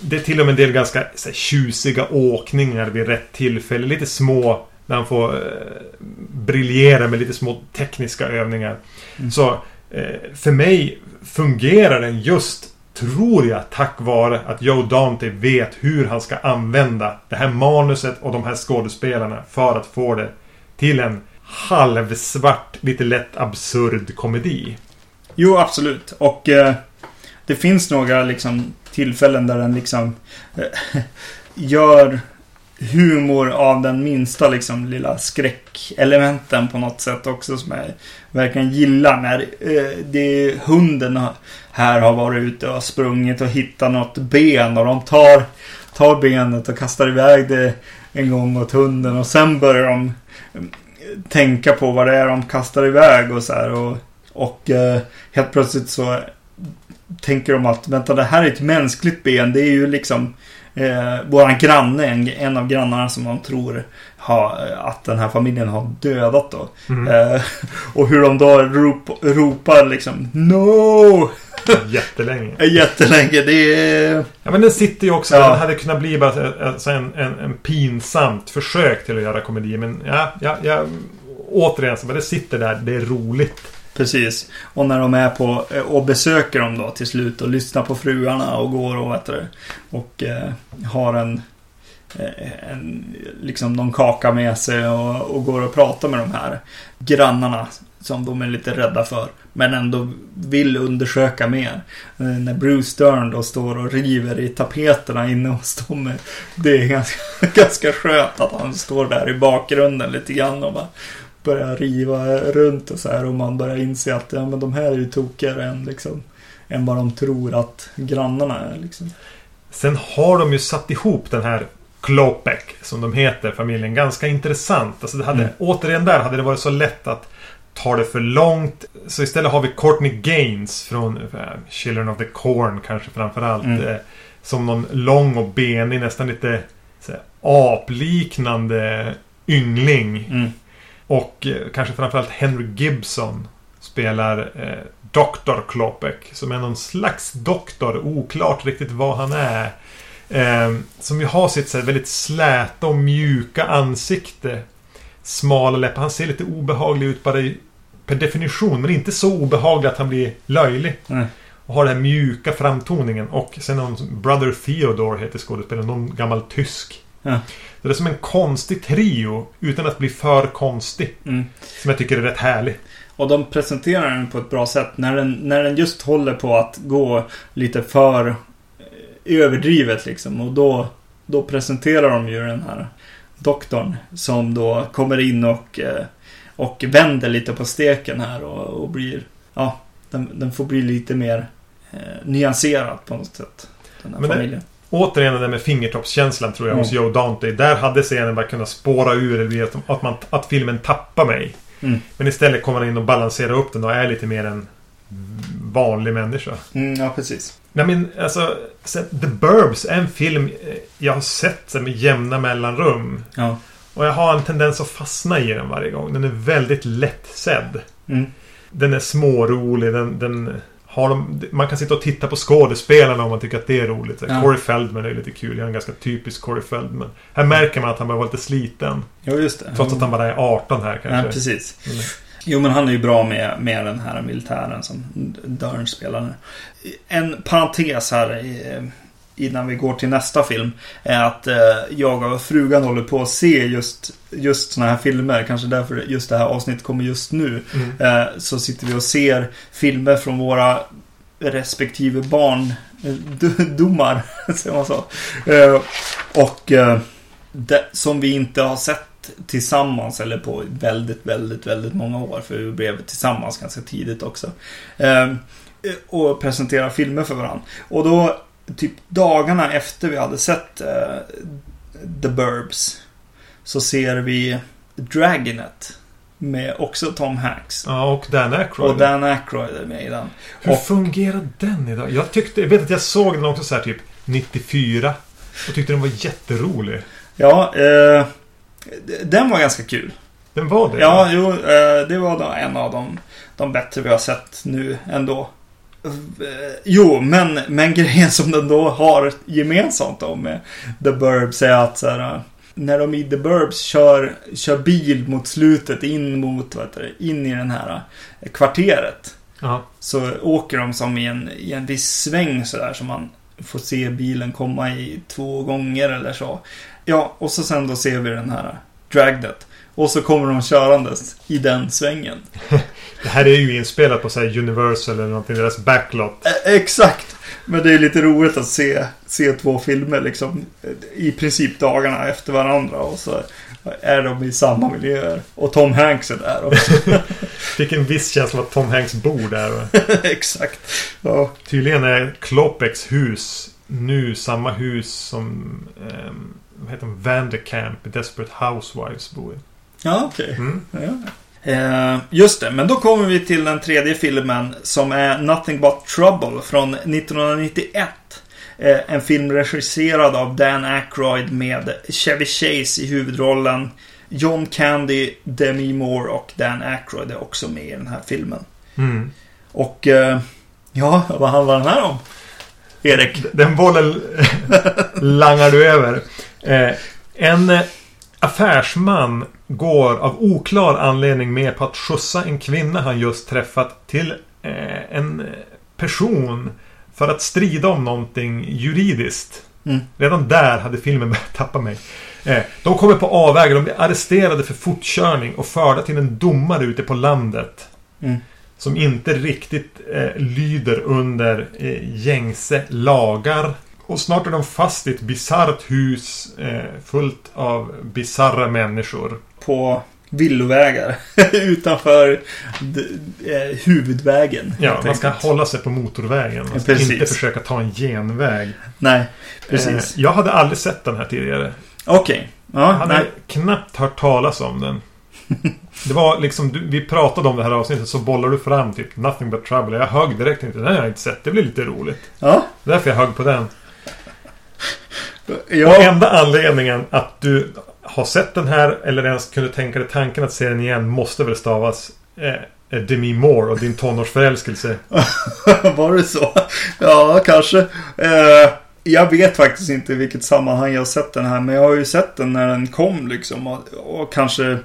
Det är till och med en del ganska så här, tjusiga åkningar vid rätt tillfälle. Lite små, när han får eh, briljera med lite små tekniska övningar. Mm. Så eh, för mig fungerar den just, tror jag, tack vare att Joe Dante vet hur han ska använda det här manuset och de här skådespelarna för att få det till en halvsvart, lite lätt absurd komedi. Jo, absolut. Och eh, det finns några liksom tillfällen där den liksom eh, *laughs* gör humor av den minsta liksom lilla skräckelementen på något sätt också som jag verkligen gillar när eh, det är hunden här har varit ute och sprungit och hittat något ben och de tar, tar benet och kastar iväg det en gång åt hunden och sen börjar de eh, tänka på vad det är de kastar iväg och så här och, och eh, helt plötsligt så tänker de att vänta det här är ett mänskligt ben. Det är ju liksom eh, våran granne, en, en av grannarna som man tror har, att den här familjen har dödat då. Mm. Eh, *laughs* och hur de då rop, ropar liksom No! *laughs* Jättelänge. Jättelänge. Det är... Ja men den sitter ju också. Ja. Den hade kunnat bli bara alltså, en, en, en pinsamt försök till att göra komedi. Men ja, ja, ja återigen så det sitter där. Det är roligt. Precis. Och när de är på eh, och besöker dem då till slut och lyssnar på fruarna och går och vet du, och eh, har en eh, en, liksom någon kaka med sig och, och går och pratar med de här grannarna som de är lite rädda för. Men ändå vill undersöka mer. Eh, när Bruce Stern då står och river i tapeterna inne hos dem. Det är ganska, *laughs* ganska skönt att han står där i bakgrunden lite grann och bara börjar riva runt och så här. Och man börjar inse att ja, men de här är ju tokigare än liksom än vad de tror att grannarna är liksom. Sen har de ju satt ihop den här Klopek, som de heter, familjen, ganska intressant. Alltså det hade, Mm. Återigen där hade det varit så lätt att ta det för långt. Så istället har vi Courtney Gaines från eh, Children of the Corn kanske framförallt. Mm. Eh, som någon lång och benig, nästan lite så här, apliknande yngling. Mm. Och eh, kanske framförallt Henry Gibson spelar eh, Dr. Klopek. Som är någon slags doktor. Oklart riktigt vad han är. Eh, som ju har sitt så här, väldigt släta och mjuka ansikte. Smala läppar. Han ser lite obehaglig ut bara i, per definition. Men inte så obehaglig att han blir löjlig. Mm. Och har den här mjuka framtoningen. Och sen som- Brother Theodore heter skådespelaren. Någon gammal tysk. Ja. Det är som en konstig trio. Utan att bli för konstig. Mm. Som jag tycker är rätt härlig. Och de presenterar den på ett bra sätt. När den, när den just håller på att gå lite för eh, överdrivet liksom. Och då, då presenterar de ju den här doktorn. Som då kommer in och, eh, och vänder lite på steken här och, och blir... Ja, den, den får bli lite mer eh, nyanserad på något sätt. Den här Men familjen. Återigen det där med fingertoppskänslan tror jag hos Mm. Joe Dante. Där hade scenen bara kunnat spåra ur eller att, att, man, att filmen tappar mig. Mm. Men istället kommer han in och balanserar upp den och är lite mer en vanlig människa. Mm, ja, precis. Nej men alltså, så The Burbs är en film eh, jag har sett med jämna mellanrum. Ja. Och jag har en tendens att fastna i den varje gång. Den är väldigt lättsedd. Mm. Den är smårolig. Den, den har de, man kan sitta och titta på skådespelarna om man tycker att det är roligt. Så Ja. Corey Feldman är lite kul. Jag är ganska typisk Corey Feldman. Här märker man att han börjar vara lite sliten. Jo, just det. Trots att han bara är 18 här Ja, kanske. precis. Men- Jo, men han är ju bra med, med den här militären som Dörn spelar. En parentes här eh, innan vi går till nästa film är att eh, jag och frugan håller på att se just, just såna här filmer. Kanske därför just det här avsnittet kommer just nu. Mm. Eh, så sitter vi och ser filmer från våra respektive barndomar. *laughs* Säger man så. Eh, och eh, det, som vi inte har sett tillsammans eller på väldigt, väldigt, väldigt många år. För vi blev tillsammans ganska tidigt också. Eh, och presentera filmer för varandra. Och då, typ dagarna efter vi hade sett eh, The Burbs. Så ser vi Dragonet. Med också Tom Hanks. Ja, och Dan Aykroyd. Och Dan Aykroyd är med i den. Hur och- fungerar den idag? Jag tyckte, jag vet att jag såg den också så här typ 94. Och tyckte den var jätterolig. Ja, eh, den var ganska kul. Den var det? Ja, jo, eh, det var då en av de, de bättre vi har sett nu ändå. Jo, men, men grejen som den då har gemensamt då med The Burbs är att så här, när de i The Burbs kör, kör bil mot slutet in mot, vad heter det, in i den här kvarteret. Ja. Så åker de som i en, i en viss sväng sådär som man får se bilen komma i två gånger eller så. Ja, och så sen då ser vi den här Dragnet. Och så kommer de körandes i den svängen. *laughs* Det här är ju inspelat på så Universal eller någonting. Deras backlot. Eh, exakt! Men det är lite roligt att se, se två filmer liksom eh, i princip dagarna efter varandra. Och så är de i samma miljöer. Och Tom Hanks är där också. *laughs* Fick en viss känsla av att Tom Hanks bor där. *laughs* exakt. Ja. Tydligen är Klopeks hus nu samma hus som ehm, vad heter de? Vanderkamp i Desperate Housewives bor i. Ja, okej. Mm. Ja. Eh, just det, men då kommer vi till den tredje filmen som är Nothing But Trouble från 1991. Eh, en film regisserad av Dan Aykroyd med Chevy Chase i huvudrollen. John Candy, Demi Moore och Dan Aykroyd är också med i den här filmen. Mm. Och eh, ja, vad handlar den här om? Erik? Den bollen langar du över. Eh, en affärsman går av oklar anledning med på att skjutsa en kvinna han just träffat till eh, en person för att strida om någonting juridiskt. Mm. Redan där hade filmen *laughs* börjat tappa mig. Eh, de kommer på avvägar, de blir arresterade för fortkörning och förda till en domare ute på landet. Mm. Som inte riktigt eh, lyder under eh, gängse lagar. Och snart är de fast i ett bisarrt hus eh, fullt av bisarra människor. På villovägar. *laughs* Utanför eh, huvudvägen. Ja, man ska enkelt. hålla sig på motorvägen. Man ska Precis. inte försöka ta en genväg. Nej, Eh, precis. jag hade aldrig sett den här tidigare. Okej. Jag Ja, hade nej. knappt hört talas om den. *laughs* Det var liksom, du, vi pratade om det här avsnittet så bollar du fram typ Nothing but trouble. Jag högg direkt inte. Den har jag inte sett. Det blir lite roligt. Ja. Därför jag högg på den. Och Ja. enda anledningen att du har sett den här eller ens kunde tänka dig tanken att se den igen måste väl stavas eh, Demi Moore och din tonårsförälskelse. *laughs* Var det så? Ja, kanske. Eh, jag vet faktiskt inte i vilket sammanhang jag har sett den här. Men jag har ju sett den när den kom liksom. Och, och kanske,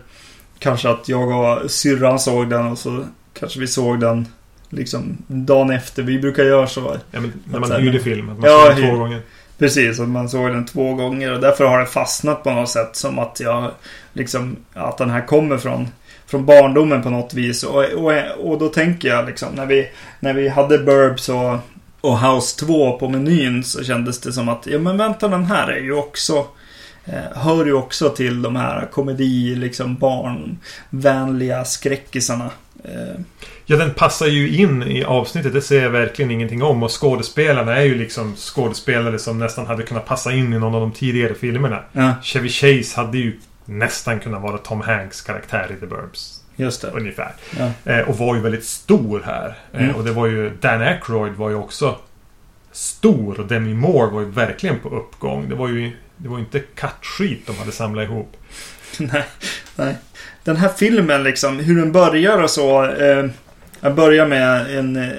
kanske att jag och syrran såg den och så kanske vi såg den liksom dagen efter. Vi brukar göra så. Ja, men när man hyrde film. Att man Ja, såg den två gånger. Precis, och man såg den två gånger och därför har det fastnat på något sätt som att jag liksom att den här kommer från från barndomen på något vis och, och, och då tänker jag liksom när vi när vi hade Burbs och, och House 2 på menyn så kändes det som att ja men vänta den här är ju också eh, hör ju också till de här komedi liksom barnvänliga skräckisarna. Eh, Ja, den passar ju in i avsnittet. Det ser jag verkligen ingenting om. Och skådespelarna är ju liksom skådespelare som nästan hade kunnat passa in i någon av de tidigare filmerna. ja, Chevy Chase hade ju nästan kunnat vara Tom Hanks karaktär i The Burbs. just det. Ungefär. Ja. Eh, och var ju väldigt stor här. Eh, Mm. och det var ju... Dan Aykroyd var ju också stor. Och Demi Moore var ju verkligen på uppgång. Det var ju... Det var inte kattskit de hade samlat ihop. *laughs* Nej, nej. Den här filmen liksom, hur den börjar och så. Eh, jag börjar med en eh,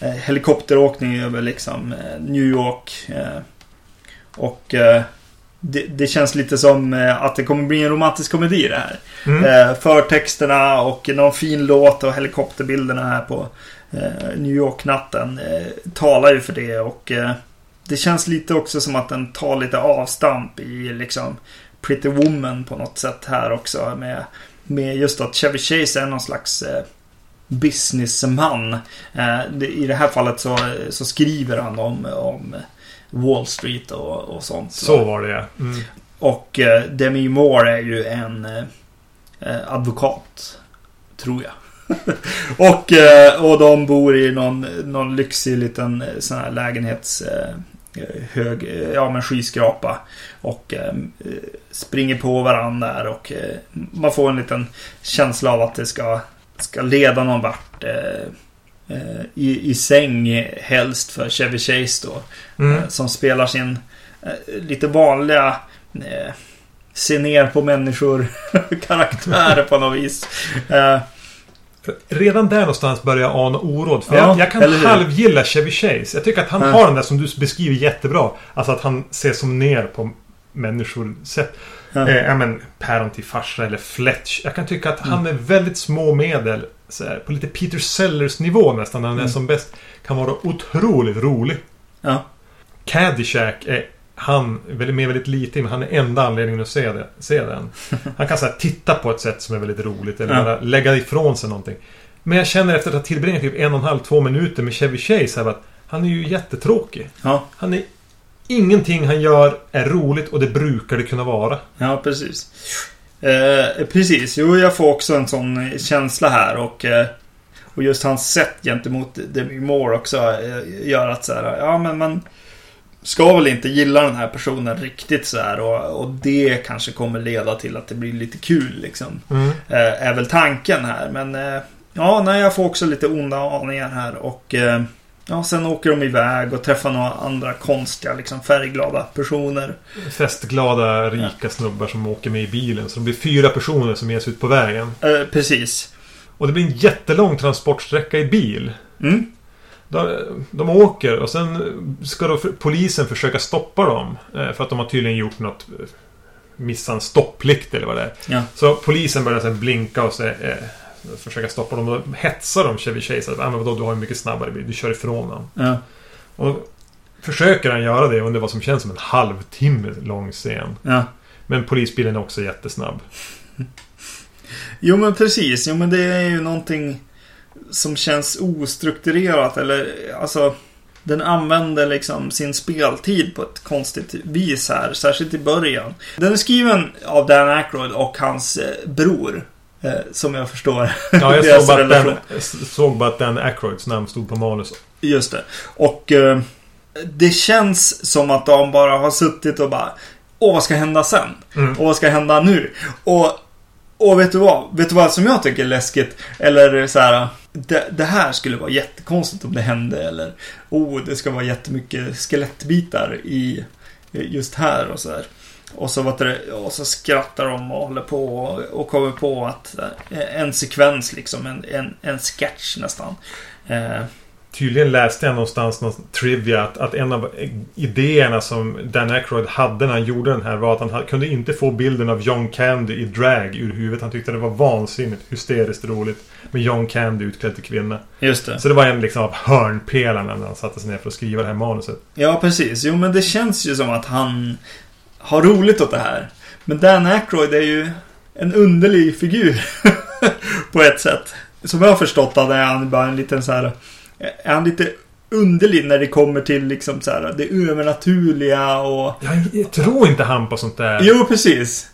eh, helikopteråkning över liksom eh, New York. Eh, och det, det känns lite som att det kommer bli en romantisk komedi det här. Mm. Förtexterna och någon fin låt och helikopterbilderna här på New York-natten talar ju för det och det känns lite också som att den tar lite avstamp i liksom Pretty Woman på något sätt här också med, med just att Chevy Chase är någon slags businessman. Eh, I det här fallet så, så skriver han om, om Wall Street och, och sånt. Så var det ja. Mm. Och eh, Demi Moore är ju en eh, advokat. Tror jag. *laughs* och, och de bor i någon, någon lyxig liten sån här lägenhets... Hög, ja men skyskrapa. Och eh, springer på varandra där och eh, man får en liten känsla av att det ska, ska leda någon vart. Eh, eh, i, I säng helst för Chevy Chase då. Mm. Eh, Som spelar sin eh, lite vanliga eh, se ner på människor *laughs* karaktär på något vis. Eh, Redan där någonstans börjar jag ana oråd. För Ja, jag, jag kan halvgilla Chevy Chase. Jag tycker att han Ja. har den där som du beskriver jättebra. Alltså att han ser som ner på människor sätt. Ja. Eh, ja men päron till farsa eller Fletch. Jag kan tycka att Mm. han med väldigt små medel här, på lite Peter Sellers nivå nästan när han är Mm. som bäst kan vara otroligt rolig. ja. Caddyshack är han väldigt, med väldigt lite men han är enda anledningen att se, det, se den. *laughs* Han kan så här, titta på ett sätt som är väldigt roligt eller bara lägga ifrån sig någonting. Men jag känner efter att ha tillbringat typ en och en halv, två minuter med Chevy Chase här att han är ju jättetråkig. ja. Han är... Ingenting han gör är roligt och det brukar det kunna vara. Ja, precis. Eh, precis, jo jag får också en sån känsla här och eh, och just hans sätt gentemot Demi Moore också eh, gör att så här, ja men man ska väl inte gilla den här personen riktigt så här och, och det kanske kommer leda till att det blir lite kul liksom. Mm. Eh, är väl tanken här. Men eh, ja, nej, jag får också lite onda aningar här. Och eh, ja, sen åker de iväg och träffar några andra konstiga, liksom färgglada personer. Festglada, rika snubbar som åker med i bilen. Så det blir fyra personer som ger sig ut på vägen. Eh, precis. Och det blir en jättelång transportsträcka i bil. Mm. De, de åker och sen ska då polisen försöka stoppa dem. eh, För att de har tydligen gjort något... eh, Missat en stopplikt eller vad det är. Ja. Så polisen börjar sen blinka och så, eh, försöka stoppa dem. Då hetsar de Chevy Chase. Att, ah, men vadå, du har ju mycket snabbare bil. Du kör ifrån dem. Ja. Och försöker han göra det under vad som känns som en halvtimme lång scen. Ja. Men polisbilen är också jättesnabb. *laughs* Jo men precis. Jo men det är ju någonting som känns ostrukturerat eller alltså den använder liksom sin speltid på ett konstigt vis här, särskilt i början. Den är skriven av Dan Aykroyd och hans eh, bror. Eh, som jag förstår. Ja, jag *laughs* såg bara. Dan, såg bara att Dan Aykroyds namn stod på manus. Just det. Och eh, det känns som att de bara har suttit och bara Åh, vad ska hända sen? Mm. Och vad ska hända nu? Och, och vet du vad? Vet du vad som jag tycker är läskigt? Eller så här. Det, det här skulle vara jättekonstigt om det hände. Eller oh, det ska vara jättemycket skelettbitar i just här och så här. Och så, du, och så skrattar de och håller på och, och kommer på att eh, en sekvens liksom, en, en, en sketch nästan. Eh, Tydligen läste jag någonstans någon trivia att, att en av idéerna som Dan Aykroyd hade när han gjorde den här var att han ha- kunde inte få bilden av John Candy i drag ur huvudet. Han tyckte det var vansinnigt hysteriskt roligt med John Candy utklädd till kvinna. just det. Så det var en liksom av hörnpelarna när han satte sig ner för att skriva det här manuset. Ja, precis. Jo, men det känns ju som att han har roligt åt det här. Men Dan Aykroyd är ju en underlig figur. *laughs* på ett sätt. Som jag har förstått det är han bara en liten så här... Är han lite underlig när det kommer till liksom så här det övernaturliga och... Jag, tror inte han på sånt där. Jo, precis.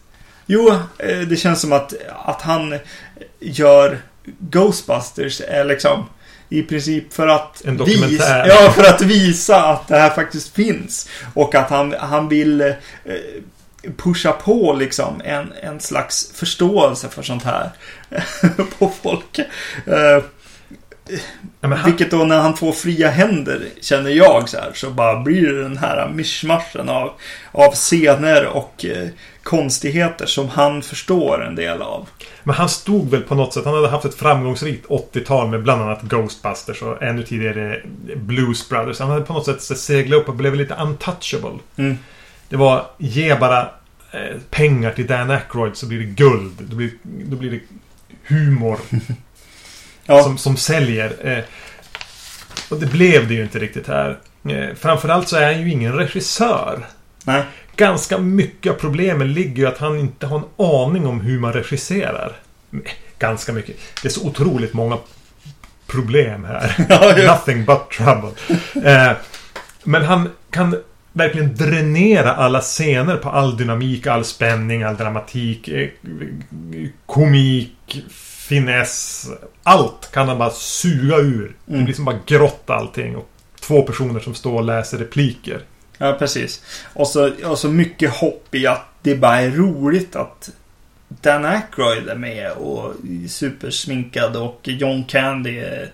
Jo, eh, det känns som att, att han gör Ghostbusters är liksom i princip för att En dokumentär. Visa, *laughs* ja, för att visa att det här faktiskt finns. Och att han, han vill eh, pusha på liksom en, en slags förståelse för sånt här *laughs* på folk. Eh, Ja, han, vilket då när han får fria händer, känner jag så här, så bara blir det den här mischmaschen av, av scener och eh, konstigheter som han förstår en del av. men han stod väl på något sätt. Han hade haft ett framgångsrikt 80-tal med bland annat Ghostbusters och ännu tidigare Blues Brothers. Han hade på något sätt seglat upp och blev lite untouchable. Mm. Det var ge bara eh, pengar till Dan Aykroyd så blir det guld. Då blir, då blir det humor *laughs* Ja, som, som säljer. Eh, och det blev det ju inte riktigt här. Eh, framförallt så är han ju ingen regissör. nej. Ganska mycket av problemen ligger ju att han inte har en aning om hur man regisserar. Ganska mycket. Det är så otroligt många problem här. *laughs* Ja, ja. Nothing but trouble. Eh, men han kan verkligen dränera alla scener på all dynamik, all spänning, all dramatik, eh, komik, finess. Allt kan han bara suga ur. Det Mm. blir som bara grått allting. Och två personer som står och läser repliker. Ja, precis. Och så, och så mycket hopp i att det bara är roligt att Dan Aykroyd är med och är supersminkad och John Candy är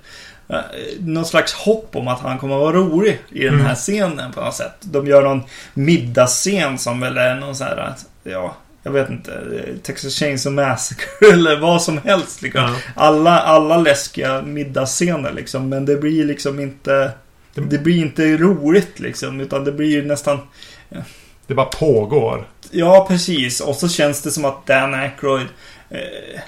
eh, någon slags hopp om att han kommer att vara rolig i den här Mm. scenen på något sätt. De gör någon middagsscen som väl är någon så här, ja, jag vet inte, Texas Chainsaw Massacre *laughs* eller vad som helst. Liksom. Ja. Alla, alla läskiga middagsscener liksom, men det blir liksom inte det blir inte roligt liksom, utan det blir ju nästan Det bara pågår. Ja, precis. Och så känns det som att Dan Aykroyd... Eh,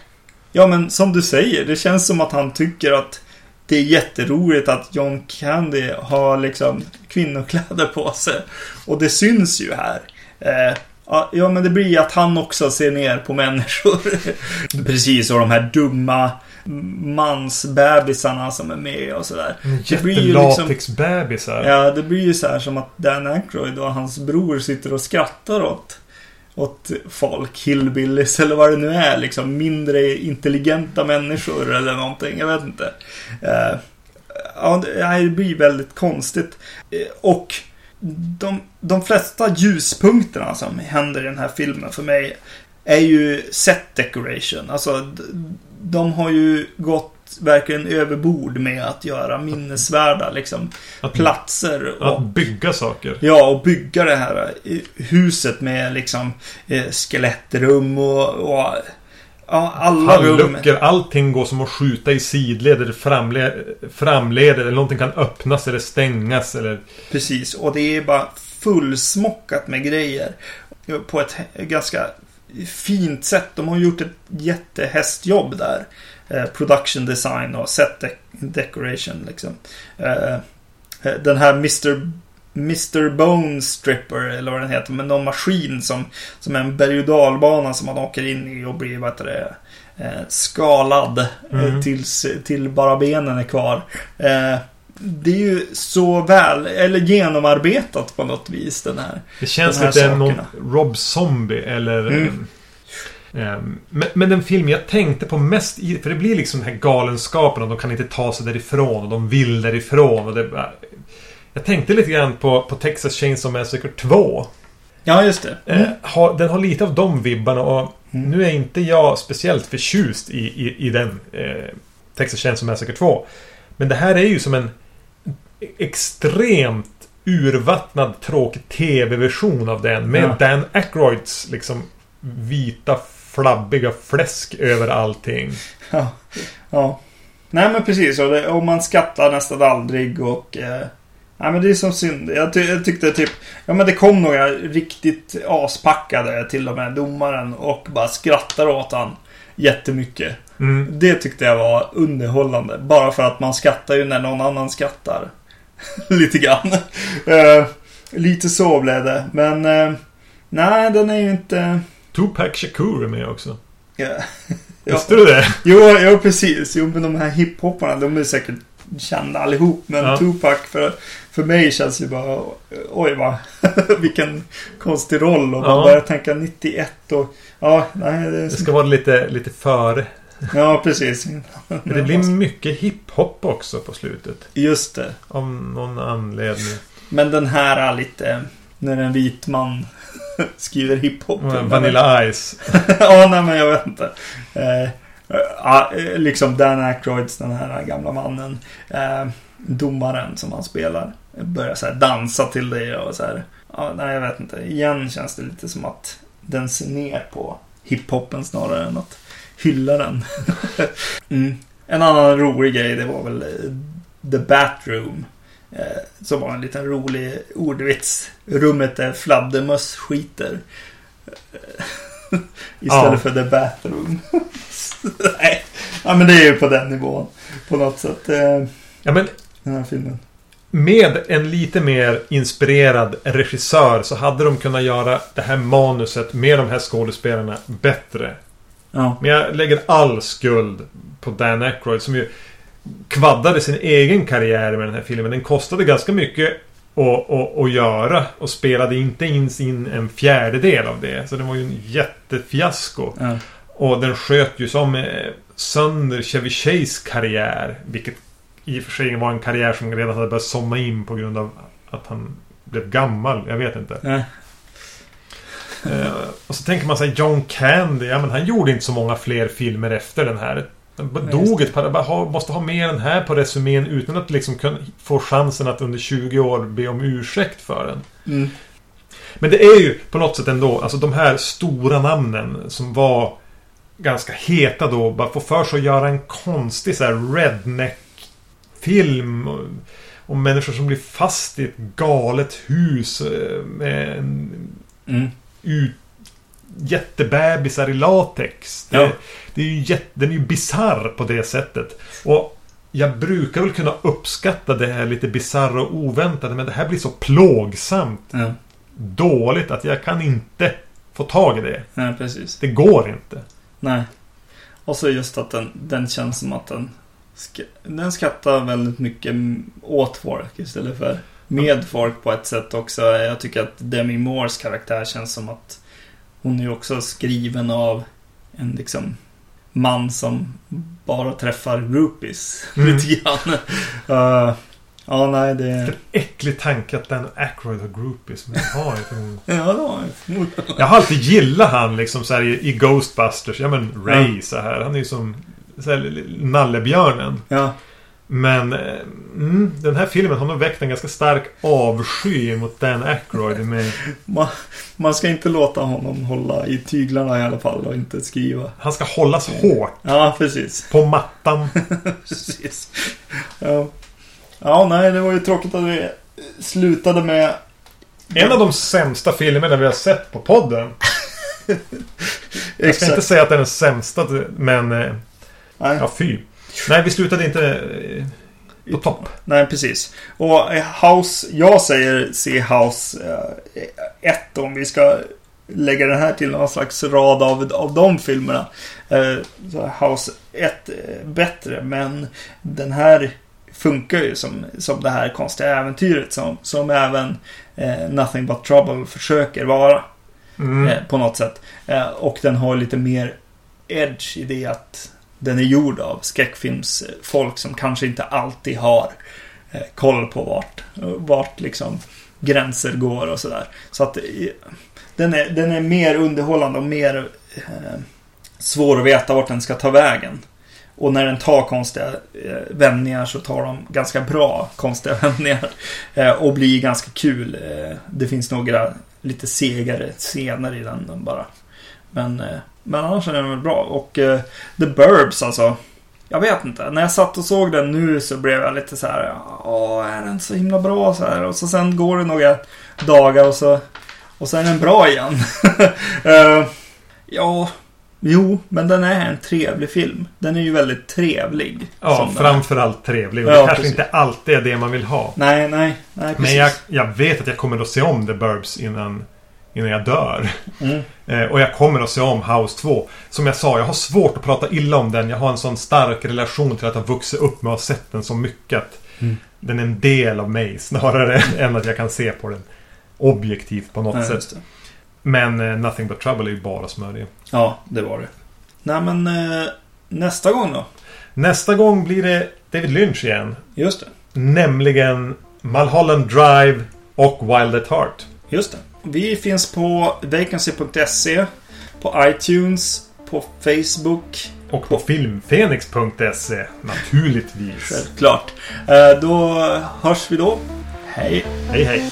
ja, men som du säger. Det känns som att han tycker att det är jätteroligt att John Candy har liksom kvinnokläder på sig. Och det syns ju här. Eh, ja, men det blir att han också ser ner på människor. *laughs* precis, och de här dumma mansbebisarna som är med och sådär. Det blir ju liksom- Jättelatexbebisar. Ja, det blir ju så här som att Dan Aykroyd och hans bror sitter och skrattar åt, åt folk, hillbillies eller vad det nu är, liksom mindre intelligenta människor eller någonting, jag vet inte. Eh, ja, det ja, det blir väldigt konstigt. Eh, och de, de flesta ljuspunkterna som händer i den här filmen för mig är ju set decoration. Alltså, de har ju gått verkligen överbord med att göra minnesvärda liksom, Att, platser. Och, att bygga saker. Ja, och bygga det här huset med liksom eh, skelettrum och, och ja, alla rum. Halluckor, allting går som att skjuta i sidled eller framled, framled eller någonting kan öppnas eller stängas eller... Precis, och det är bara fullsmockat med grejer. På ett ganska fint sätt. De har gjort ett jättehästjobb där. Eh, production design och set de- decoration liksom. Eh, eh, den här Mr. Mr. Bone Stripper eller vad den heter. Men någon maskin som, som är en berg och dalbana som man åker in i och blir, vad heter det, eh, skalad. eh, Mm. Tills, till bara benen är kvar. Eh, det är ju så väl, eller genomarbetat på något vis den här. Det känns här lite någon sakerna. Rob Zombie eller... Mm. men, men den film jag tänkte på mest i... För det blir liksom den här galenskapen och de kan inte ta sig därifrån och de vill därifrån och det... bara- Jag tänkte lite grann på, på Texas Chainsaw Massacre 2. Ja, just det. Eh, har, den har lite av de vibbarna och Mm. nu är inte jag speciellt förtjust i, i, i den eh, Texas Chainsaw Massacre 2. Men det här är ju som en extremt urvattnad tråkig TV-version av den. Med Ja. Dan Aykroyds liksom vita flabbiga fläsk över allting. Ja. ja. Nej men precis. Och, det, och man skattar nästan aldrig och... Eh, nej men det är som synd. Jag, ty, jag tyckte typ... Ja men det kom några riktigt aspackade till och med domaren och bara skrattar åt han jättemycket. Mm. Det tyckte jag var underhållande. Bara för att man skrattar ju när någon annan skrattar. *laughs* lite grann. Eh, lite så blev det. Men... Eh, nej, den är ju inte... Tupac Shakur är med också. Ja. *laughs* Visste du det? Jo, ja precis. Jo, men de här hiphopparna, de är säkert kända allihop. Men Ja. Tupac, för, för mig känns ju bara... Oj, va. *laughs* Vilken konstig roll. Och man Ja. börjar tänka 91 och... Ja, nej, det, Det ska vara lite, lite före. Ja, precis. Det blir mycket hiphop också på slutet. Just det. Av någon anledning. Men den här är lite... När en vit man *laughs* skriver hiphop. Vanilla Ice. *laughs* ja, nej men jag vet inte. Eh, ja, eh, liksom Dan Aykroyds, den här gamla mannen. Eh, domaren som han spelar. Börjar så dansa till det och så här. Ja, nej, jag vet inte. Igen känns det lite som att den ser ner på hiphopen snarare än att hylla den. *laughs* mm. En annan rolig grej, det var väl eh, The Batroom. Eh, som var en liten rolig ordvits. Rummet där fladdermöss skiter. *laughs* Istället Ja. för The Bathroom. *laughs* Nej, ja, men det är ju på den nivån. På något sätt. Eh, Ja, men den här filmen. Med en lite mer inspirerad regissör så hade de kunnat göra det här manuset med de här skådespelarna bättre. Ja. Men jag lägger all skuld på Dan Aykroyd som ju kvaddade sin egen karriär med den här filmen. Den kostade ganska mycket att, att, att göra och spelade inte ens in en fjärdedel av det. Så det var ju en jättefiasko. ja. Och den sköt ju som eh, sönder Chevy Chase karriär. Vilket i och för sig var en karriär som redan hade börjat somna in på grund av att han blev gammal. Jag vet inte. Ja. Eh, och så tänker man sig John Candy. Ja men han gjorde inte så många fler filmer efter den här. Han Nej, dog ett par. Måste ha med den här på resumén utan att liksom kunna få chansen att under 20 år be om ursäkt för den. Mm. Men det är ju på något sätt ändå, alltså de här stora namnen som var ganska heta då, bara få för sig att göra en konstig så här redneck-film. Och- Om människor som blir fast i ett galet hus eh, med en Mm. ut, jättebebisar i latex. Det, Ja. det är ju jätte, den är ju bisarr på det sättet. Och jag brukar väl kunna uppskatta det här lite bisarra och oväntade men det här blir så plågsamt Ja. dåligt att jag kan inte få tag i det. Nej, precis. Det går inte. Nej. Och så just att den, den känns som att den... Den skrattar väldigt mycket åt folk istället för med folk på ett sätt också. Jag tycker att Demi Moores karaktär känns som att hon är också skriven av en liksom man som bara träffar groupies. *laughs* Mm. Lite grann. Uh, ja, nej det... Vilken äcklig tanke att Dan Aykroyd har groupies. Men jag har inte. *laughs* Ja, det var förmodligen. Jag har alltid gillat han liksom så här i, Ghostbusters. Ja men Ray så här. Han är ju som så här, nallebjörnen. Ja, Men eh, mm, den här filmen har nog väckt en ganska stark avsky mot Dan Aykroyd. Med, *laughs* man, man ska inte låta honom hålla i tyglarna i alla fall och inte skriva. han ska hållas hårt Ja, precis. på mattan. *laughs* Precis. Ja. ja, nej, det var ju tråkigt att vi slutade med... En av de sämsta filmerna vi har sett på podden. *laughs* Jag ska inte säga att den är den sämsta, men eh, Nej. ja, fy. Nej, vi slutade inte... eh, på topp. Nej, precis. Och eh, House, jag säger se House 1 om vi ska lägga den här till någon slags rad av, av de filmerna. Eh, House 1 är bättre, men den här funkar ju som, som det här konstiga äventyret som, som även eh, Nothing But Trouble försöker vara. Mm. Eh, på något sätt. Eh, och den har lite mer edge i det att den är gjord av skräckfilmsfolk som kanske inte alltid har eh, koll på vart, vart liksom gränser går och sådär. Så att eh, den är, den är mer underhållande och mer eh, svår att veta vart den ska ta vägen. Och när den tar konstiga eh, vändningar så tar de ganska bra konstiga *laughs* vändningar. Eh, och blir ganska kul. Eh, det finns några lite segare scener i den bara. Men, eh, men annars är den väl bra. Och eh, The Burbs alltså. Jag vet inte. När jag satt och såg den nu så blev jag lite så här. Åh, är den så himla bra så här? Och så sen går det några dagar och så och så är den bra igen. uh, *laughs* ja, jo, men den är en trevlig film. Den är ju väldigt trevlig. Ja, framförallt trevlig. Och ja, det kanske precis. inte alltid är det man vill ha. Nej, nej, nej Men jag, jag vet att jag kommer att se om The Burbs innan, innan jag dör. Mm. Eh, och jag kommer att se om House 2. Som jag sa, jag har svårt att prata illa om den. Jag har en sån stark relation till att ha vuxit upp med att ha sett den så mycket. Att mm. Den är en del av mig snarare *laughs* än att jag kan se på den objektivt på något Nej, sätt. Men eh, Nothing But Trouble är ju bara smörja. Ja, det var det. Nej, men eh, nästa gång då? Nästa gång blir det David Lynch igen. Just det. Nämligen Mulholland Drive och Wild at Heart. Just det. Vi finns på vacancy.se, på iTunes, på Facebook. Och på filmfenix.se naturligtvis. Självklart. Eh, då hörs vi då. Hej. Hej hej.